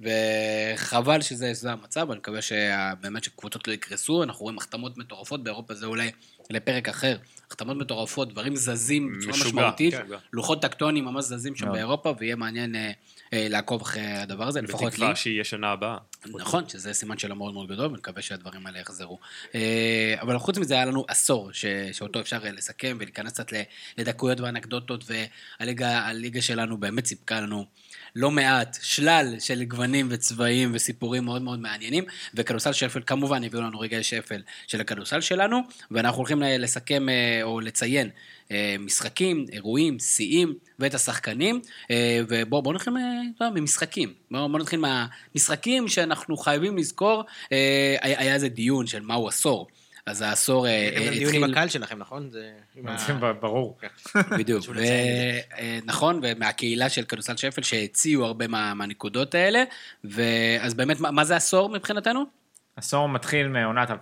וחבל שזה המצב, אני מקווה שבאמת שקבוצות לא יקרסו, אנחנו רואים החתמות מטורפות, באירופה זה אולי לפרק אחר, החתמות מטורפות, דברים זזים בצורה משוגע, משמעותית, כן. לוחות טקטונים ממש זזים שם מאוד. באירופה, ויהיה מעניין אה, אה, לעקוב אחרי הדבר הזה, לפחות לי. בתקווה שיהיה שנה הבאה. נכון, שזה סימן שאלה מאוד מאוד גדול, ונקווה שהדברים האלה יחזרו. אה, אבל חוץ מזה, היה לנו עשור ש- שאותו אפשר אה, לסכם ולהיכנס קצת לדקויות ואנקדוטות, והליגה הליגה שלנו באמת סיפקה לנו לא מעט, שלל של גוונים וצבעים וסיפורים מאוד מאוד מעניינים, וכדורסל שפל כמובן הביאו לנו רגעי שפל של הכדורסל שלנו, ואנחנו הולכים לסכם אה, או לציין אה, משחקים, אירועים, שיאים ואת השחקנים, אה, ובואו בוא נתחיל יודע, ממשחקים. בואו בוא נתחיל מהמשחקים שאנחנו חייבים לזכור, היה איזה דיון של מהו עשור. אז העשור אה, אה, דיון עם התחיל... הקהל שלכם, נכון? זה... זה ברור. [laughs] בדיוק. לציין את אה, נכון, ומהקהילה של כדורסל שפל שהציעו הרבה מה- מהנקודות האלה. ואז באמת, מה זה עשור מבחינתנו? עשור מתחיל מעונת 2010-2011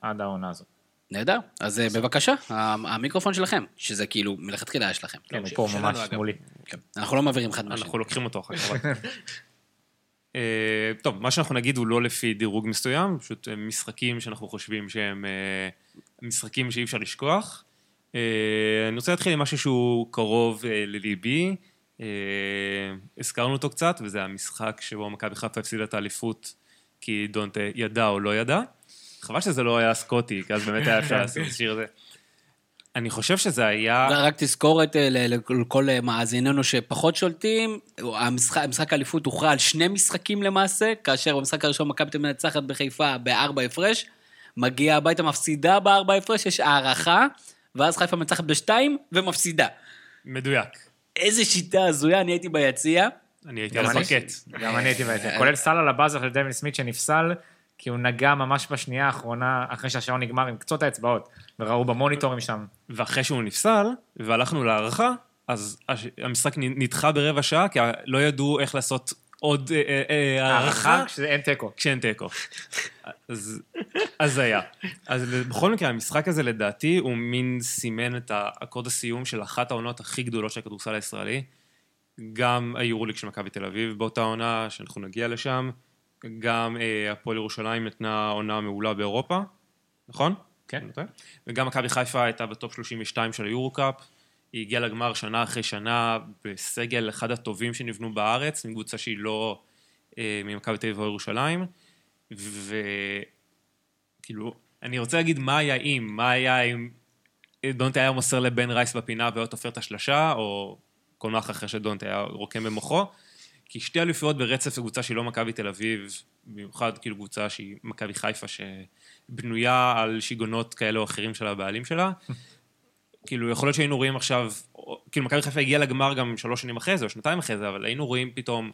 עד העונה הזאת. נהדר. אז בבקשה, המיקרופון שלכם, שזה כאילו מלכתחילה יש לכם. כן, הוא ש- פה ממש. מולי. כן. אנחנו לא מעבירים אחד מהשני. אנחנו לוקחים אותו אחר כך. [laughs] אה, טוב, מה שאנחנו נגיד הוא לא לפי דירוג מסוים, פשוט אה, משחקים שאנחנו חושבים שהם אה, משחקים שאי אפשר לשכוח. אני רוצה להתחיל עם משהו שהוא קרוב לליבי. הזכרנו אותו קצת, וזה המשחק שבו מכבי חיפה הפסידה את האליפות כי דונטה ידע או לא ידע. חבל שזה לא היה סקוטי, כי אז באמת היה אפשר לעשות את השיר הזה. אני חושב שזה היה... רק תזכורת אה, לכל אה, מאזיננו שפחות שולטים, המשחק, המשחק האליפות הוכרע על שני משחקים למעשה, כאשר במשחק הראשון מכבי תל אביב מנצחת בחיפה בארבע הפרש, מגיעה הביתה מפסידה בארבע הפרש, יש הערכה, ואז חיפה מנצחת בשתיים ומפסידה. מדויק. איזה שיטה הזויה, אני הייתי ביציע. אני הייתי על. הפרקט. גם אני הייתי בעצם. כולל סל על הבאזר של דווין סמית שנפסל, כי הוא נגע ממש בשנייה האחרונה, אחרי שהשעון נגמר עם קצות האצבעות, וראו במוניטורים שם. ואחרי שהוא נפסל, והלכנו להערכה, אז המשחק נדחה ברבע שעה, כי לא ידעו איך לעשות עוד אה, אה, אה, הערכה הערכה כשזה אין תיקו. כשאין תיקו. אז, היה. אז בכל מקרה, המשחק הזה לדעתי הוא מין סימן את הקוד הסיום של אחת העונות הכי גדולות של הכדורסל הישראלי. גם היורוליג של מכבי תל אביב באותה עונה, שאנחנו נגיע לשם. גם אה, הפועל ירושלים נתנה עונה מעולה באירופה, נכון? כן. לא? וגם מכבי חיפה הייתה בטופ 32 של היורו-קאפ. היא הגיעה לגמר שנה אחרי שנה בסגל אחד הטובים שנבנו בארץ, מקבוצה שהיא לא אה, ממכבי תל אביב או ירושלים. וכאילו, אני רוצה להגיד מה היה אם, מה היה אם דונטה היה מוסר לבן רייס בפינה והיה תופר את השלשה, או כל נוח אחר שדונטה היה רוקם במוחו. כי שתי אליפויות ברצף לקבוצה שהיא לא מכבי תל אביב, במיוחד כאילו קבוצה שהיא מכבי חיפה, שבנויה על שיגעונות כאלה או אחרים של הבעלים שלה. [laughs] כאילו, יכול להיות שהיינו רואים עכשיו, כאילו, מכבי חיפה הגיעה לגמר גם שלוש שנים אחרי זה, או שנתיים אחרי זה, אבל היינו רואים פתאום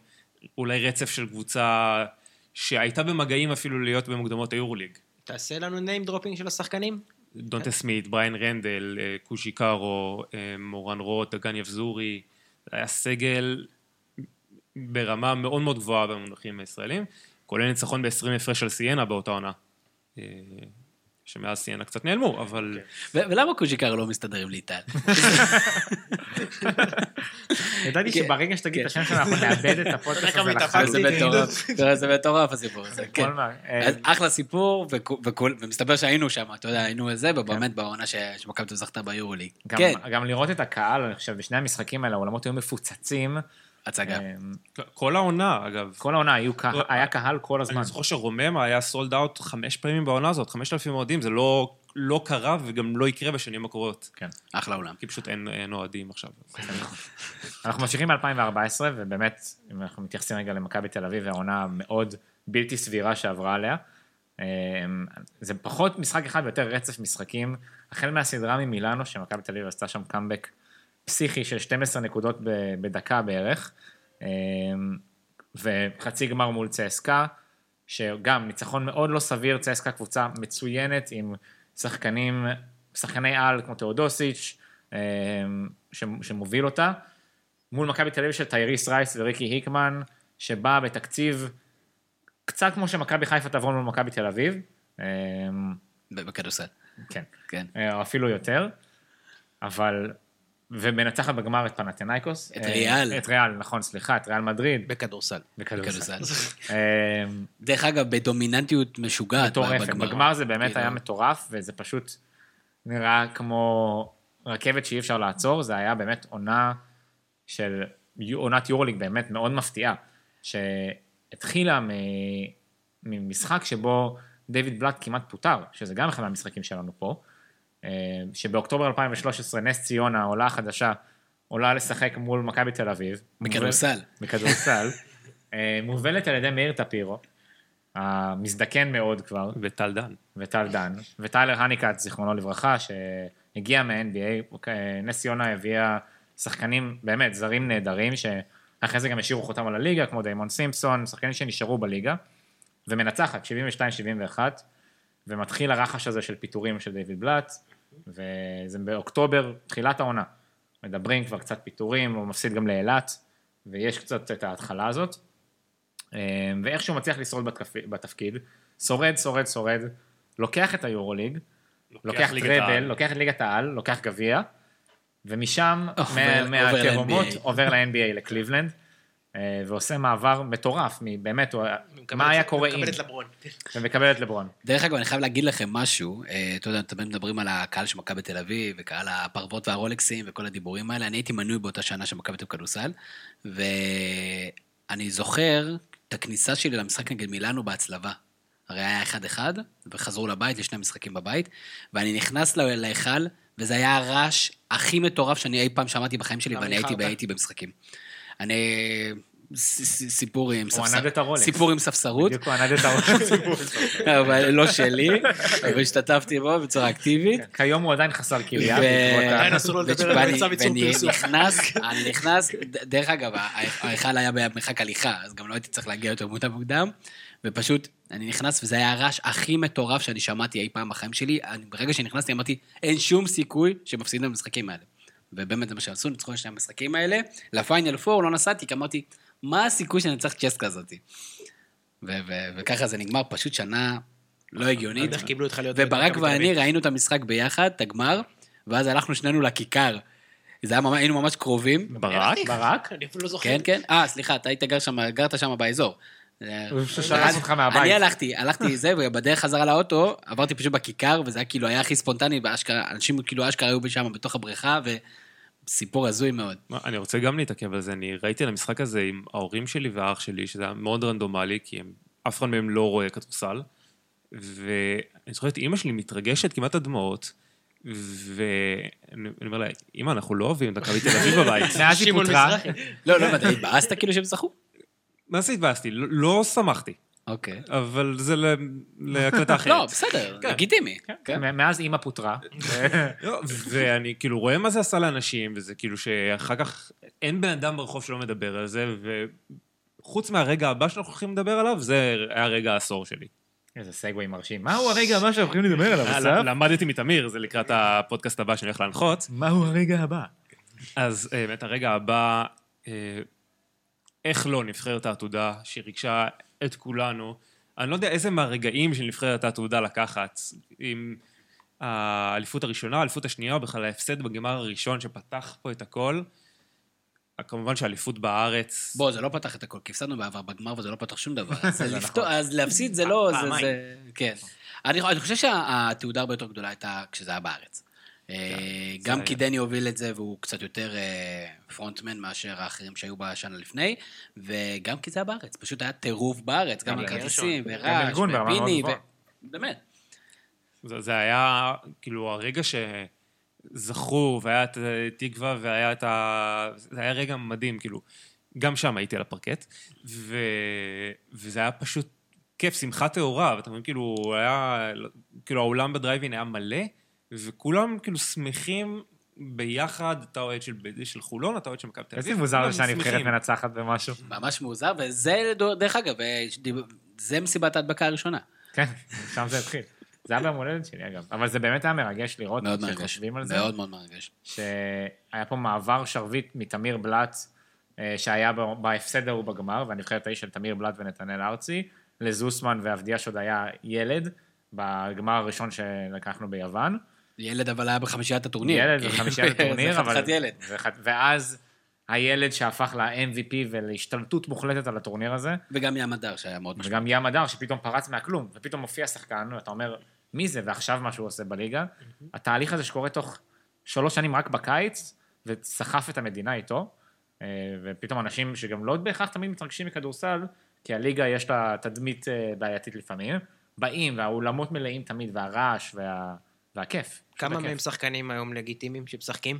אולי רצף של קבוצה שהייתה במגעים אפילו להיות במוקדמות היורוליג. תעשה לנו name dropping של השחקנים. דונטה סמית, בראיין רנדל, אה, פושקארו, אה, מורן רוט, דגן יבזורי, זה היה סגל ברמה מאוד מאוד גבוהה במונחים הישראלים, כולל ניצחון ב-20 הפרש על סיינה באותה עונה. אה, שמאז סיינה קצת נעלמו, אבל ו- ולמה קוז'יקר לא מסתדר עם ליטל? ידעתי כן, שברגע שתגיד את כן. השם שלנו, אנחנו נאבד את הפודקאסט הזה לחלוטין. זה מטורף הסיפור הזה, [laughs] כן. אה, אחלה סיפור, ומסתבר שהיינו שם, אתה יודע, היינו זה, ובאמת בעונה שמכבי זכתה ביורוליג. גם- כן, גם לראות את הקהל, אני חושב, בשני המשחקים האלה, האולמות היו מפוצצים. הצגה. אה, כל העונה, אגב. כל העונה היה קהל כל הזמן. אני זוכר שרוממה היה סולד אאוט חמש פעמים בעונה הזאת, חמשת אלפים אוהדים, זה לא, לא קרה וגם לא יקרה בשנים הקרובות. כן. אחלה עולם. כי פשוט אין, אין אוהדים עכשיו. אנחנו ממשיכים מ-2014, ובאמת, אם אנחנו מתייחסים רגע למכבי תל אביב, העונה המאוד בלתי סבירה שעברה עליה. אה, זה פחות משחק אחד ויותר רצף משחקים, החל מהסדרה ממילאנו, שמכבי תל אביב עשתה שם קאמבק פסיכי של 12 נקודות בדקה בערך, אה, וחצי גמר מול צסקה, שגם ניצחון מאוד לא סביר, צסקה קבוצה מצוינת עם שחקנים, שחקני על כמו תאודוסיץ', אה, שמוביל אותה, מול מכבי תל אביב של טייריס רייס וריקי היקמן, שבאה בתקציב קצת כמו שמכבי חיפה תעבור מול מכבי תל אביב, אה, ב- בכדורסל. כן, כן. אפילו יותר, אבל, ומנצחת בגמר את פנתנייקוס. את אה, ריאל. את ריאל, נכון, סליחה, את ריאל מדריד. בכדורסל. בכדורסל. [laughs] אה, דרך אגב, בדומיננטיות משוגעת. מטורפת. בגמר. בגמר זה באמת כאילו, היה מטורף, וזה פשוט נראה כמו רכבת שאי אפשר לעצור, זה היה באמת עונה של, עונת יורוליג באמת מאוד מפתיעה, שהתחילה ממשחק שבו דיוויד בלאט כמעט פוטר, שזה גם אחד מהמשחקים שלנו פה, אה, שבאוקטובר 2013 נס ציונה, העולה החדשה, עולה לשחק מול מכבי תל אביב. בכדורסל. בכדורסל. אה, מובלת על ידי מאיר טפירו, המזדקן מאוד כבר, וטל דן. וטל דן, וטיילר הניקאט, זיכרונו לברכה, שהגיע מה-NBA, אה, נס ציונה הביאה שחקנים באמת זרים נהדרים, שאחרי זה גם השאירו חותם על הליגה, כמו דיימון סימפסון, שחקנים שנשארו בליגה, ומנצחת 72-71, ומתחיל הרחש הזה של פיטורים של דיוויד בלאט, וזה באוקטובר, תחילת העונה. מדברים כבר קצת פיטורים, הוא מפסיד גם לאילת, ויש קצת את ההתחלה הזאת. אה, ואיכשהו מצליח לשרוד בתפ... בתפקיד, שורד, שורד, שורד, לוקח את היורוליג, לוקח טראבל. לוקח את ליגת העל, לוקח גביע, ומשם, מהתהומות. עובר ל-NBA, לקליבלנד, ועושה מעבר מטורף, באמת, מה היה קורה אם, מקבל את לברון. ומקבל את לברון. דרך אגב, אני חייב להגיד לכם משהו, אה, אתה יודע, תמיד מדברים על הקהל של מכבי תל אביב, וקהל הפרוות והרולקסים וכל הדיבורים האלה, אני הייתי מנוי באותה שנה של מכבי תל אביב כדורסל, ואני זוכר את הכניסה שלי למשחק נגד מילאנו בהצלבה. הרי היה 1-1, וחזרו לבית, לשני משחקים בבית, ואני נכנס להיכל, וזה היה הרעש הכי מטורף שאני אי פעם שמעתי בחיים שלי, ואני הייתי? הייתי במשחקים. אני... סיפור עם הוא ענד את הרולקס. סיפור עם ספסרות. בדיוק הוא ענד את הרולקס. [laughs] אבל לא שלי, אבל השתתפתי בו בצורה אקטיבית. כיום הוא עדיין חסר כליה. עדיין אסור לו לדבר על איסור ואני פרסום. נכנס, אני נכנס, דרך אגב, ההיכל היה במרחק הליכה, אז גם לא הייתי צריך להגיע יותר מוקדם מוקדם, ופשוט, אני נכנס, וזה היה הרעש הכי מטורף שאני שמעתי אי פעם בחיים שלי. אני- ברגע שנכנסתי אמרתי, אין שום סיכוי שמפסידים במשחקים האלה. ובאמת זה מה שעשו, ניצחו את שני המשחקים האלה. לפיינל פור לא נסעתי, כי אמרתי, מה הסיכוי שאני צריך צ'ס כזאתי? ו- ו- וככה זה נגמר, פשוט שנה לא הגיונית. איך קיבלו אותך להיות... וברק ואני? ראינו את המשחק ביחד, את הגמר, ואז הלכנו שנינו לכיכר. זה היה ממש, היינו ממש קרובים. ברק? ברק? אני אפילו לא זוכר. כן, כן. אה, סליחה, אתה היית גר שם, גרת שם באזור. אני הלכתי, הלכתי זה, ובדרך חזרה לאוטו, עברתי פשוט בכיכר, וזה היה כאילו, היה הכי ספונטני, ואשכרה, אנשים כאילו אשכרה היו שם בתוך הבריכה, וסיפור הזוי מאוד. מה, אני רוצה גם להתעכב על זה, אני ראיתי על המשחק הזה עם ההורים שלי והאח שלי, שזה היה מאוד רנדומלי, כי אף אחד מהם לא רואה כדורסל, ואני זוכר את אימא שלי מתרגשת כמעט עד דמעות, ואני אני אומר לה, אימא, אנחנו לא אוהבים את מכבי תל אביב בבית. [laughs] מאז היא פוטרה. לא, לא, ואתה התבאסת כאילו שהם זכו? מה זה התבאסתי? לא, לא שמחתי, אוקיי. אבל זה להקלטה [laughs] אחרת. לא, בסדר, לגיטימי. כן. מ- מאז אימא פוטרה. [laughs] לא, ואני כאילו רואה מה זה עשה לאנשים, וזה כאילו שאחר כך אין בן אדם ברחוב שלא מדבר על זה, וחוץ מהרגע הבא שאנחנו הולכים לדבר עליו, זה היה רגע העשור שלי. איזה סגווי מרשים. מהו הרגע הבא שאנחנו הולכים לדבר עליו, אסף? למדתי מתמיר, זה לקראת הפודקאסט הבא שאני הולך להנחות. מהו הרגע הבא? אז אה, באמת הרגע הבא, אה, איך לא נבחרת העתודה, שריגשה את כולנו. אני לא יודע איזה מהרגעים של נבחרת העתודה לקחת. עם האליפות הראשונה, האליפות השנייה, או בכלל ההפסד בגמר הראשון שפתח פה את הכל. כמובן שהאליפות בארץ... בוא, זה לא פתח את הכל, כי הפסדנו בעבר בגמר וזה לא פתח שום דבר. [laughs] אז, לפתור, אז להפסיד זה לא, זה. זה... כן. אני, אני חושב שהתעודה הרבה יותר גדולה הייתה כשזה היה בארץ. אה, גם כי. דני הוביל את זה והוא קצת יותר אה, פרונטמן מאשר האחרים שהיו בשנה לפני, וגם כי זה היה בארץ. פשוט היה טירוף בארץ, גם הכרטיסים, ורעש, ארגון ברמה מאוד ופיני, גבוהה. ו... באמת. זה, זה היה, כאילו, הרגע שזכו, והיה את תקווה, והיה את ה... זה היה רגע מדהים, כאילו. גם שם הייתי על הפרקט, ו... וזה היה פשוט כיף, שמחה טהורה, ואתה מבין, כאילו, היה... כאילו, האולם בדרייבין היה מלא, וכולם כאילו שמחים ביחד, אתה אוהד של, של חולון, אתה אוהד של מכבי תל אביב. איזה מוזר שהנבחרת. מנצחת במשהו. ממש מוזר, וזה, דרך אגב, אה, זה מסיבת ההדבקה הראשונה. כן, [laughs] שם זה התחיל. זה היה ביום הולדת שלי אגב, אבל זה באמת היה מרגש לראות, מאוד מרגש. כשחושבים על זה, מאוד מאוד מרגש. שהיה פה מעבר שרביט מתמיר בלאט, אה, שהיה בהפסד ההוא בגמר, והנבחרת ההיא של תמיר בלאט ונתנאל ארצי, לזוסמן ואבדיה שעוד היה ילד, בגמר הראשון שלקחנו ביוון. ילד אבל היה בחמישיית הטורניר. ילד בחמישיית [laughs] הטורניר, זה אבל... חתיכת ילד. זה ואז הילד שהפך ל-MVP ולהשתלטות מוחלטת על הטורניר הזה, וגם ים הדר שהיה מאוד משמעותי. וגם ים הדר שפתאום פרץ מהכלום, ופתאום מופיע שחקן, ואתה אומר, מי זה, ועכשיו מה שהוא עושה בליגה. התהליך הזה שקורה תוך שלוש שנים רק בקיץ, וסחף את המדינה איתו, אה, ופתאום אנשים שגם לא בהכרח תמיד מתרגשים מכדורסל, כי הליגה יש לה תדמית אה, בעייתית לפעמים, באים, והאולמות מלאים תמיד, והרעש, וה... והכיף. כמה. מהם שחקנים היום לגיטימיים שמשחקים?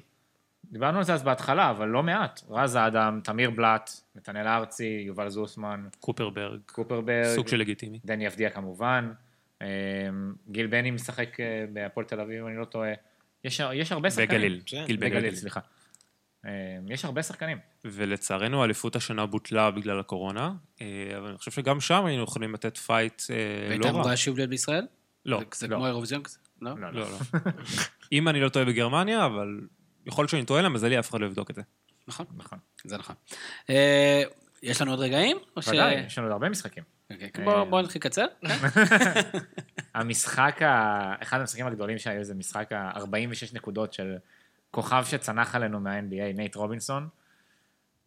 דיברנו על זה אז בהתחלה, אבל לא מעט. רז אדם, תמיר בלאט, נתנאל ארצי, יובל זוסמן, קופרברג, קופרברג, סוג של לגיטימי. דני אבדיה כמובן, אה, גיל בני משחק אה, בהפועל תל אביב, אם אני לא טועה. יש, יש הרבה שחקנים. בגליל, בסדר. גיל בן בגליל, גליל. סליחה. אה, יש הרבה שחקנים. ולצערנו האליפות השנה בוטלה בגלל הקורונה, אה, אבל אני חושב שגם שם היינו יכולים לתת פייט אה, והייתה לא רע. אמורה שוב להיות בישראל? לא, זה- זה לא. כמו אירוויזיון כזה? לא? לא, לא, לא. אם אני לא טועה בגרמניה, אבל יכול להיות שאני טועה, למזלי אף אחד לא יבדוק את זה. נכון, נכון. זה נכון. אה, יש לנו עוד רגעים? ודאי, יש לנו עוד הרבה משחקים. אוקיי, בוא- בוא נתחיל לקצר. [laughs] המשחק. אחד המשחקים הגדולים שהיו זה משחק ה-46 נקודות של כוכב שצנח עלינו מה-NBA, נייט רובינסון.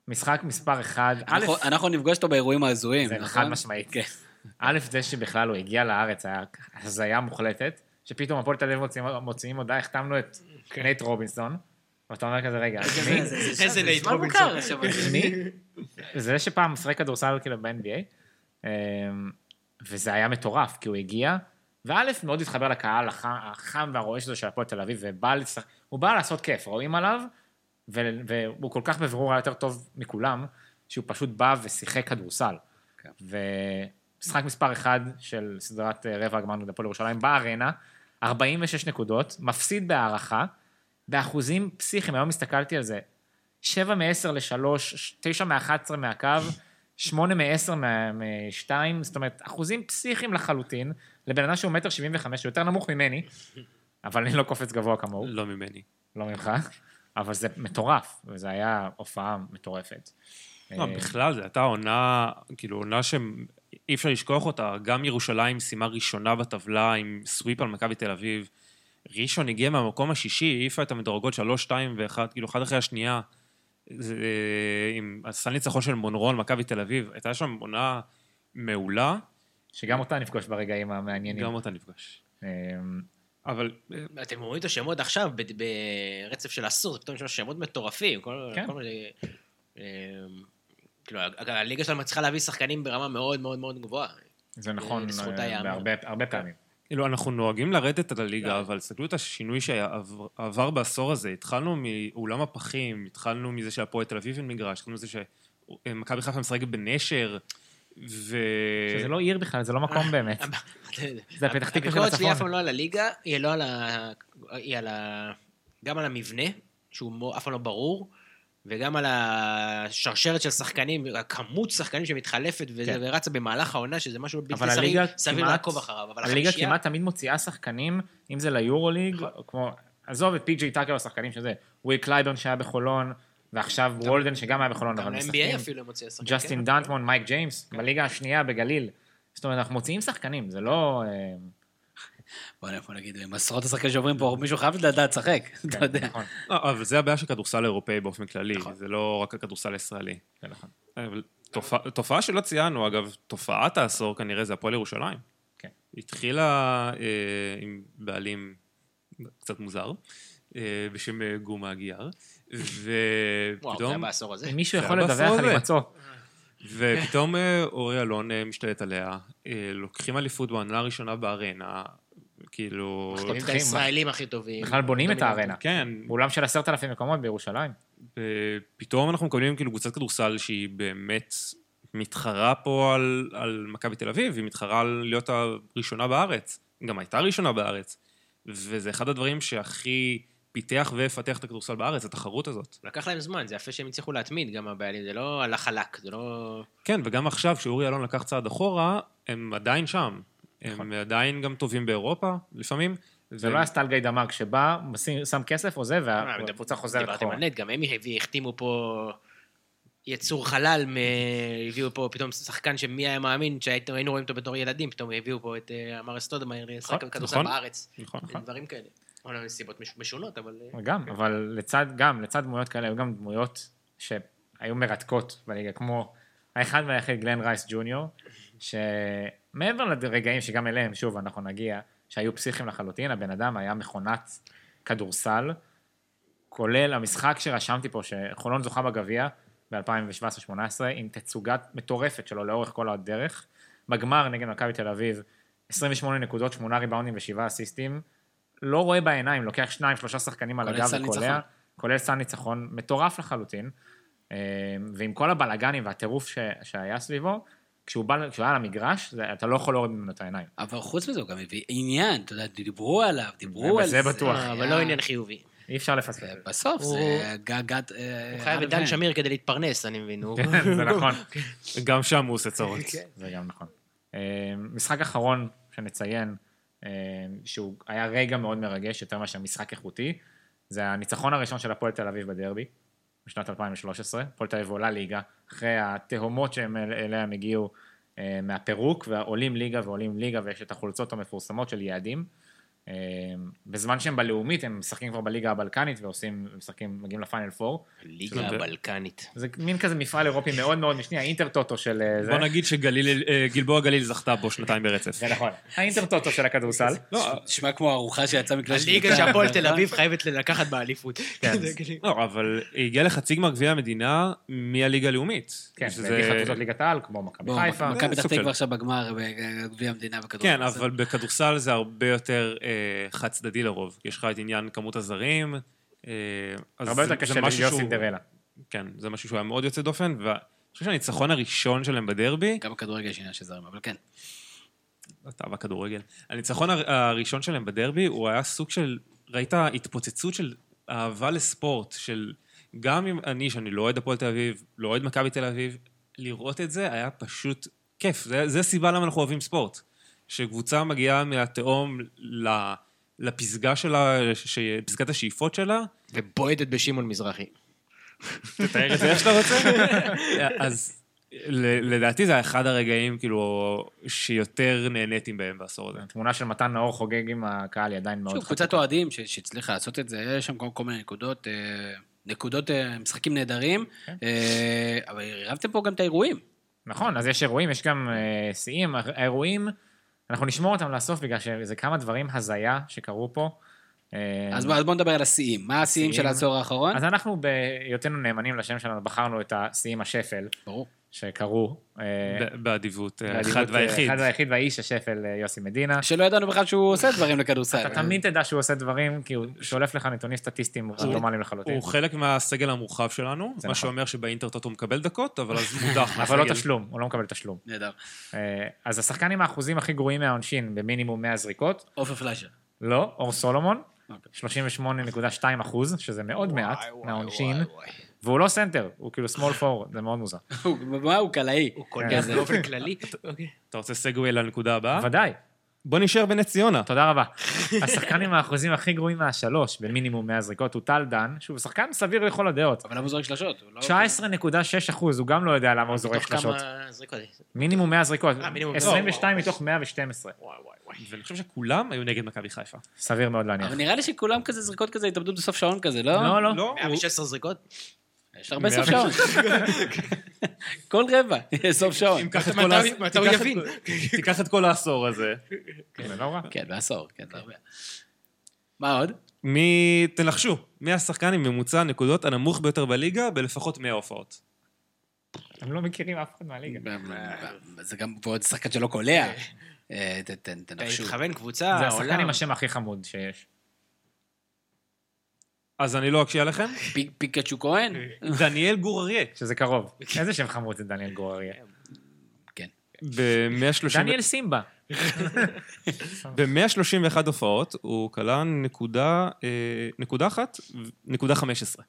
משחק מספר אחד, א', אנחנו- נפגוש אותו באירועים ההזויים, זה נכון? חד משמעית. א', זה שבכלל הוא הגיע לארץ, היה הזיה מוחלטת, שפתאום הפועל תל אביב מוציאים- הודעה, החתמנו את נייט רובינסון, ואתה אומר כזה, רגע, מי? איזה נייט רובינסון. מי? זה שפעם משחק כדורסל כאילו ב-NBA, אמ, וזה היה מטורף, כי הוא הגיע, וא', מאוד התחבר לקהל החם, והרועש הזה של הפועל תל אביב, ובא לשחק, הוא בא לעשות כיף, רואים עליו, והוא כל כך בבירור היה יותר טוב מכולם, שהוא פשוט בא ושיחק כדורסל. כן. ומשחק מספר אחד של סדרת אה, רבע הגמר נגד הפועל ירושלים בארנה, 46 נקודות, מפסיד בהערכה, באחוזים פסיכיים, היום הסתכלתי על זה, 7 מ-10 ל-3, 9 מ-11 מהקו, 8 מ-10 מ-2, זאת אומרת, אחוזים פסיכיים לחלוטין, לבן אדם שהוא מטר 75, יותר נמוך ממני, אבל אני לא קופץ גבוה כמוהו, לא ממני. לא ממך, אבל זה מטורף, וזו היה הופעה מטורפת. לא, אה, בכלל, זו הייתה עונה, כאילו, עונה שאי אפשר לשכוח אותה. גם ירושלים סיימה ראשונה בטבלה עם סוויפ על מכבי תל אביב. ראשון הגיע מהמקום השישי, העיפה את המדורגות שלוש, שתיים ואחת, כאילו, אחת אחרי השנייה. זה, אה, עם הסל ניצחון של מונרון, מכבי תל אביב. הייתה שם עונה מעולה, שגם אותה נפגוש ברגעים המעניינים. גם אותה נפגש. אה, אבל אה, אתם רואים את השמות עכשיו ב- ברצף של עשור, זה פתאום יש שמות מטורפים. כל- כן. כל מיני... כאילו, הליגה שלנו מצליחה להביא שחקנים ברמה מאוד מאוד מאוד גבוהה. זה נכון אה. בהרבה הרבה פעמים. כאילו, אנחנו נוהגים לרדת על הליגה. אבל תסתכלו את השינוי שעבר בעשור הזה. התחלנו מאולם הפחים, התחלנו מזה שהפועל תל אביב אין מגרש, התחלנו מזה שמכבי חיפה משחקת בנשר, ו... שזה לא עיר בכלל, זה לא מקום [laughs] באמת. זה הפתח תקווה של הביקורת שלי הצפון. אף פעם לא על הליגה, היא לא על ה... היא על ה... גם על המבנה, שהוא אף פעם לא ברור, וגם על השרשרת של שחקנים, הכמות שחקנים שמתחלפת כן. ורצה במהלך העונה, שזה משהו בלתי סביר סביר לעקוב אחריו. אבל הליגה החמישייה- כמעט תמיד מוציאה שחקנים, אם זה ליורוליג, כמו, עזוב את פי.ג'יי טאקר השחקנים שזה, וויל קלייברן שהיה בחולון, ועכשיו וולדן שגם היה בחולון, גם אבל ל-NBA משחקים, אפילו מוציא שחקנים. ג'סטין כן. דנטמון, מייק ג'יימס, בליגה השנייה בגליל. זאת אומרת, אנחנו מוציאים שחקנים, זה לא... בוא נגיד, עם עשרות השחקנים שעוברים פה, מישהו חייב לדעת לשחק, אתה יודע. נכון, לא, אבל זה הבעיה של כדורסל אירופאי באופן כללי, זה לא רק הכדורסל הישראלי. זה נכון. תופעה- שלא ציינו, אגב, תופעת העשור כנראה זה הפועל ירושלים. כן. התחילה אה, עם בעלים קצת מוזר, אה, בשם אה, גומה גיאר, וואו, זה היה ופתאום, בעשור הזה. מישהו יכול לדווח על. הימצאו. ופתאום אורי אלון משתלט עליה, לוקחים אליפות בעונה הראשונה בארנה, כאילו... את הישראלים הכי טובים. בכלל בונים את. הארנה. כן, באולם של עשרת אלפים מקומות בירושלים. ופתאום אנחנו מקבלים כאילו קבוצת כדורסל שהיא באמת מתחרה פה על, על מכבי תל אביב, היא מתחרה על להיות הראשונה בארץ. גם הייתה ראשונה בארץ. וזה אחד הדברים שהכי פיתח והפתח את הכדורסל בארץ, התחרות הזאת. לקח להם זמן, זה יפה שהם הצליחו להתמיד, גם הבעלים, זה לא הלך חלק, זה לא... כן, וגם עכשיו, כשאורי אלון לקח צעד אחורה, הם עדיין שם. הם עדיין גם טובים באירופה, לפעמים. זה לא היה סטל גיא דמר, כשבא, משים- שם כסף, עוזב, אה, והקבוצה חוזרת דיברתם אחורה. על נט, גם הם החתימו פה יצור חלל, הביאו פה פתאום שחקן שמי היה מאמין שהיינו רואים אותו בתור ילדים, פתאום הביאו פה את אה, אמר אסטודמאייר לשחק כדורסל נכון. בארץ. נכון. דברים כאלה. אבל מסיבות מש- משונות, אבל... אה, גם, אבל לצד, גם, לצד דמויות כאלה, היו גם דמויות שהיו מרתקות בליגה, כמו האחד והיחיד גלן רייס ג'וניור, שמעבר לרגעים שגם אליהם, שוב, אנחנו נגיע, שהיו פסיכיים לחלוטין, הבן אדם היה מכונת כדורסל, כולל המשחק שרשמתי פה, שחולון זוכה בגביע ב-2017-2018, עם תצוגת מטורפת שלו לאורך כל הדרך. בגמר נגד מכבי תל אביב, 28 נקודות, 8 ריבאונדים ו-7 אסיסטים. לא רואה בעיניים, לוקח שניים, שלושה שחקנים על הגב וקולע. כולל סל ניצחון, מטורף לחלוטין. אה, ועם כל הבלגנים והטירוף ש- שהיה סביבו, כשהוא בא, כשהוא היה על המגרש, זה, אתה לא יכול להוריד ממנו את העיניים. אבל חוץ מזה, הוא גם הביא עניין, אתה יודע, דיברו עליו, דיברו על בזה זה. בטוח. אה, אבל לא עניין חיובי. אי אפשר לפספס. זה. בסוף הוא- זה גגת... אה, הוא חייב את דן שמיר כדי להתפרנס, אני מבין. הוא- כן, זה נכון. [laughs] גם שם הוא עושה צרות. זה גם נכון. אה, משחק אחרון שנציין, אה, שהוא היה רגע מאוד מרגש, יותר מאשר משחק איכותי. זה הניצחון הראשון של הפועל תל אביב בדרבי, בשנת 2013. הפועל תל אביב עולה ליגה, אחרי התהומות שהם אל- אליה הם הגיעו אה, מהפירוק, ועולים ליגה ועולים ליגה, ויש את החולצות המפורסמות של יעדים. אה, בזמן שהם בלאומית, הם משחקים כבר בליגה הבלקנית ועושים, משחקים, מגיעים לפיינל פור. ליגה הבלקנית. זה מין כזה מפעל אירופי מאוד מאוד משני, האינטר טוטו של אה, זה. בוא נגיד שגלבוע גליל זכתה בו שנתיים ברצף. זה נכון. האינטר טוטו של הכדורסל. לא, נשמע כמו ארוחה שיצאה מכלי הליגה שהפועל תל אביב [laughs] חייבת לקחת באליפות. כן. [laughs] כאילו- לא, אבל הגיע לחצי גמר גביע המדינה מהליגה הלאומית. כן, הדיחה קבוצות ליגת העל, כמו מכבי חיפה. מכבי פתח תקווה עכשיו בגמר בגביע המדינה בכדורגל. כן, אבל בכדורסל זה הרבה יותר אה, חד צדדי לרוב. יש לך את עניין כמות הזרים. אה, אז הרבה יותר קשה להיות סינדרלה. כן, זה משהו שהוא היה מאוד יוצא דופן, ואני חושב שהניצחון הראשון שלהם בדרבי, גם בכדורגל יש עניין של זרים, אבל כן. אתה בכדורגל, הניצחון הר- הראשון שלהם בדרבי, הוא היה סוג של, ראית התפוצצות של אהבה לספורט, של גם אם אני, שאני לא אוהד הפועל תל אביב, לא אוהד מכבי תל אביב, לראות את זה היה פשוט כיף. זה, זה הסיבה למה אנחנו אוהבים ספורט. שקבוצה מגיעה מהתהום ל- לפסגה שלה, ש- פסגת השאיפות שלה, ובועטת בשמעון מזרחי. תתאר את זה [laughs] איך שאתה רוצה. אז ל- לדעתי זה אחד הרגעים, כאילו, שיותר נהניתי בהם בעשור הזה. תמונה של מתן נאור חוגג עם הקהל היא עדיין מאוד שוב, קבוצת אוהדים שהצליחה לעשות את זה, יש שם כל מיני נקודות, אה, נקודות, אה, משחקים נהדרים, כן. אה, אבל עירבתם פה גם את האירועים. נכון, אז יש אירועים, יש גם שיאים. האירועים, אנחנו נשמור אותם לסוף בגלל שזה כמה דברים הזיה שקרו פה. אה, אז בוא בוא נדבר על השיאים. מה השיאים של. העשור האחרון? אז אנחנו, בהיותנו נאמנים לשם שלנו, בחרנו את השיאים השפל ברור. שקרו. אה, באדיבות, אה, באדיבות, אחד אה, והיחיד. אחד והיחיד והאיש השפל יוסי מדינה. שלא ידענו בכלל שהוא עושה דברים לכדורסל. אתה תמיד תדע שהוא עושה דברים, כי הוא שולף לך נתונים סטטיסטיים רנדומליים לחלוטין. הוא חלק מהסגל המורחב שלנו, מה נכון. שאומר שבאינטרטוט הוא מקבל דקות, אבל אז מודח [laughs] אבל לא מהסגל. תשלום, הוא לא מקבל תשלום. נהדר. אז השחקן עם האחוזים הכי גרועים מהעונשין במינימום 100 זריקות, עופר פליישר. לא, אור סולומון, אוקיי. 38.2 אחוז, שזה מאוד מעט מהעונשין, וואי, וואי. והוא לא סנטר, הוא כאילו small forward, זה מאוד מוזר. [laughs] מה הוא קלעי. הוא כן, קולע זה- באופן [laughs] כללי. אוקיי. אתה רוצה סגווי לנקודה הבאה? ודאי, בוא נשאר בנס ציונה. תודה רבה. [laughs] השחקן עם האחוזים הכי גרועים מהשלוש במינימום 100 זריקות הוא טל דן, שהוא שחקן סביר לכל הדעות. אבל למה הוא זורק שלשות? הוא לא- 19.6 אחוז, הוא גם לא יודע למה הוא זורק שלשות. מינימום 100 זריקות, אה, מינימום. 22 מתוך 112. וואי וואי וואי. ואני חושב שכולם היו נגד מכבי חיפה. סביר מאוד להניח. אבל נראה לי שכולם כזה זריקות כזה התאבדות בסוף שעון כזה, לא? לא, לא. לא, הוא- 116 זריקות? יש הרבה סוף שעון. [laughs] כל רבע, יש סוף שעון. מתי כל הוא- יבין? כל- תיקח את כל העשור הזה. זה לא רע. כן, בעשור, כן, זה הרבה. מה עוד? מי, תנחשו, מי השחקן עם ממוצע הנקודות הנמוך ביותר בליגה בלפחות 100 הופעות? הם לא מכירים אף אחד מהליגה. זה גם ועוד שחקן שלא קולע. אה, אתה תנחשו. מתכוון קבוצה, זה השחקן. עם השם הכי חמוד שיש. אז אני לא אקשיב עליכם. פי- פיקצ'ו כהן? דניאל גור אריה. שזה קרוב. [laughs] איזה שם חמוד זה דניאל גורריה. כן. ב-130 דניאל סימבה. [laughs] ב-131 הופעות הוא כלה נקודה, אה, נקודה אחת, נקודה 15.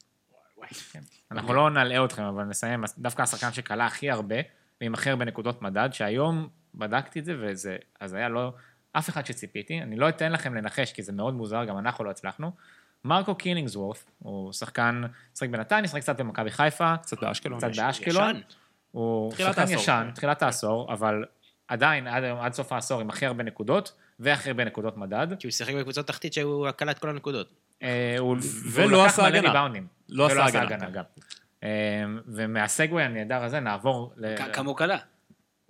אנחנו לא נלאה אתכם, אבל נסיים. דווקא השחקן שכלה הכי הרבה, ועם הכי הרבה נקודות מדד, שהיום בדקתי את זה, וזה, אז היה לא, אף אחד שציפיתי. אני לא אתן לכם לנחש, כי זה מאוד מוזר, גם אנחנו לא הצלחנו. מרקו קילינגסוורף, הוא שחקן, משחק בנתניה, משחק קצת במכבי חיפה, קצת באשקלון. קצת באשקלון. ישן. הוא תחילת שחקן העשור. ישן, תחילת העשור, אבל עדיין, עד, עד סוף העשור, עם הכי הרבה נקודות, והכי הרבה נקודות מדד. כי הוא שיחק בקבוצות תחתית שהוא את כל הנקודות. אה, הוא ולא הוא לקח עשה מלא הגנה. ריבאונדים. לא ולא עשה הגנה. גם. אה, ומהסגווי הנהדר הזה נעבור, כמה הוא קלע?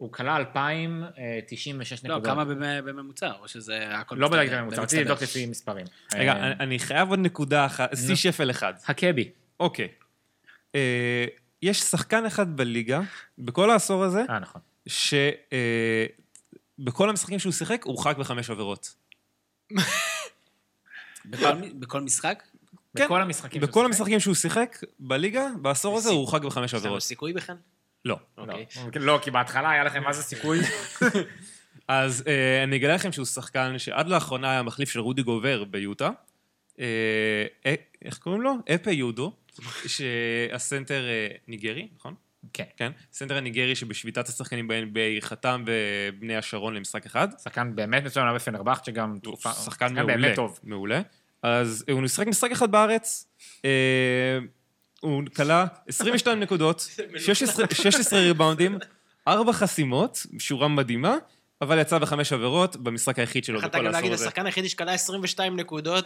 הוא כלה 2,096 לא, נקודות. כמה במ- בממוצע, או שזה הכל לא בדקתי בממוצע, רציתי. לבדוק לפי מספרים. רגע, אה, אני- חייב עוד נקודה אחת, שיא שפל אחד. הקבי. אוקיי. אה, יש שחקן אחד בליגה, בכל העשור הזה, אה, נכון. שבכל המשחקים שהוא שיחק, הוא הורחק בחמש עבירות. בכל משחק? כן. בכל המשחקים. בכל שהוא שיחק בליגה, בעשור הזה הוא הורחק בחמש יש עבירות. סיכוי בכלל? לא. אוקיי. שיחק. לא, כי בהתחלה היה לכם מה זה סיכוי. [laughs] אז אה, אני אגלה לכם שהוא שחקן שעד לאחרונה היה מחליף של רודי גובר ביוטה. אה, אה, איך קוראים לו? אפה יודו, שהסנטר ניג'רי, נכון? כן. כן? סנטר הניג'רי שבשביתת השחקנים ב-NBA חתם בבני השרון למשחק אחד. שחקן באמת מצוין, היה בפנרבחצ'ה גם תקופה... שחקן מעולה. באמת טוב. מעולה. אז הוא משחק משחק אחד בארץ, הוא קלע 22 נקודות, 16 16 ריבאונדים, 4 חסימות, שורה מדהימה, אבל יצא בחמש עבירות במשחק היחיד שלו יכולת בכל גם להגיד, העשור הזה. השחקן היחידי שקלע 22 נקודות.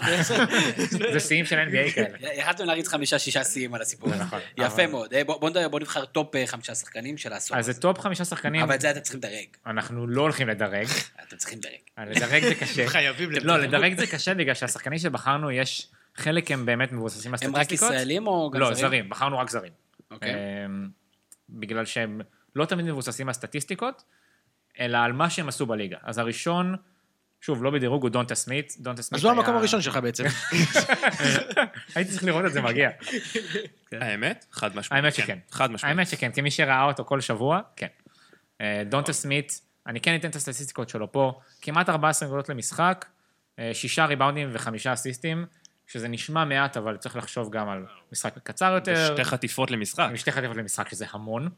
[laughs] זה שיאים של NBA כאלה. יכלתם להריץ חמישה-שישה שיאים על הסיפור הזה. נכון. יפה מאוד. אה, בוא- בוא נדבר- בוא נבחר טופ אה, חמישה שחקנים של העשור אז הזה. זה טופ חמישה שחקנים, אבל את זה אתם צריכים לדרג. אנחנו לא הולכים לדרג. אתם צריכים לדרג. לדרג זה קשה. [laughs] חייבים לא, לדרג זה קשה בגלל שהשחקנים שבחרנו, יש... חלק הם באמת מבוססים על הם רק סטטיסטיקות. ישראלים או גם לא, זרים? זרים, בחרנו רק זרים. אוקיי. אמ, בגלל שהם לא תמיד מבוססים על סטטיסטיקות, אלא על מה שהם עשו בליגה. אז הראשון, שוב, לא בדירוג, הוא דונטה סמית. דונטה סמית אז הוא היה- המקום הראשון שלך בעצם. [laughs] הייתי צריך לראות את זה מגיע. [laughs] האמת? חד משמעית. האמת כן, שכן. חד משמעית. האמת שכן, כמי שראה אותו כל שבוע, כן. אה, דונטה סמית, אני כן אתן את הסטטיסטיקות שלו פה, כמעט 14 נקודות למשחק, אה, שישה ריבאונדים וחמישה אסיסטים, שזה נשמע מעט, אבל צריך לחשוב גם על משחק קצר יותר. שתי חטיפות למשחק. עם שתי חטיבות למשחק, שזה המון.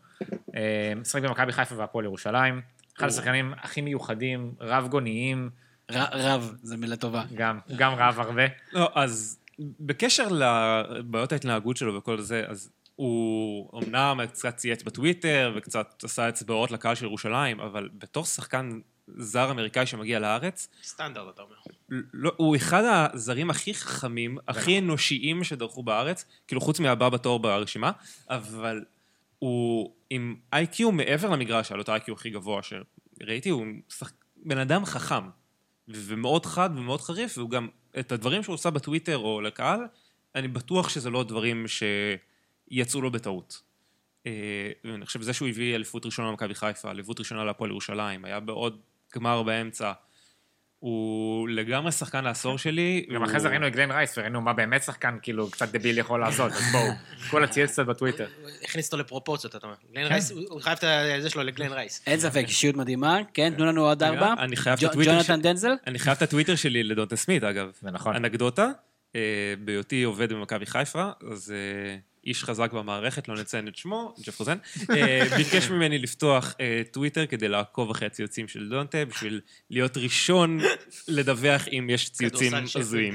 אה, משחק במכבי חיפה והפועל ירושלים. אחד השחקנים הכי מיוחדים, רב גוניים, רב, זו מילה טובה. גם, גם רב הרבה. לא, אז בקשר לבעיות ההתנהגות שלו וכל זה, אז הוא אמנם קצת צייץ בטוויטר וקצת עשה אצבעות לקהל של ירושלים, אבל בתור שחקן זר אמריקאי שמגיע לארץ, סטנדרט, אתה אומר. לא, הוא אחד הזרים הכי חכמים, הכי אנושיים שדרכו בארץ, כאילו חוץ מהבא בתור ברשימה, אבל הוא עם איי-קיו מעבר למגרש, היה לו את האיי-קיו הכי גבוה שראיתי, הוא שח... בן אדם חכם, ומאוד חד ומאוד חריף, והוא גם, את הדברים שהוא עושה בטוויטר או לקהל, אני בטוח שזה לא דברים שיצאו לו בטעות. אה, ואני חושב שזה שהוא הביא אליפות ראשונה למכבי חיפה, אליפות ראשונה להפועל ירושלים, היה בעוד גמר באמצע. הוא לגמרי שחקן העשור שלי. גם אחרי זה ראינו את גלן רייס וראינו מה באמת שחקן כאילו קצת דביל יכול לעשות, אז בואו, כל הציוץ קצת בטוויטר. הכניס אותו לפרופורציות, אתה אומר. גלן כן. רייס, הוא חייב את זה שלו לגלן רייס. אין ספק, אישיות מדהימה. כן, תנו לנו עוד ארבע. אני ג'ונתן דנזל? אני חייב את הטוויטר שלי לדונטה סמית, אגב. זה נכון. אנקדוטה, אה, בהיותי עובד במכבי חיפה, אז אה, איש חזק במערכת, לא נציין את שמו, ג'ף רוזן, אה, ביקש [laughs] ממני לפתוח אה, טוויטר כדי לעקוב אחרי הציוצים של דונטה, בשביל להיות ראשון לדווח אם יש ציוצים. הזויים.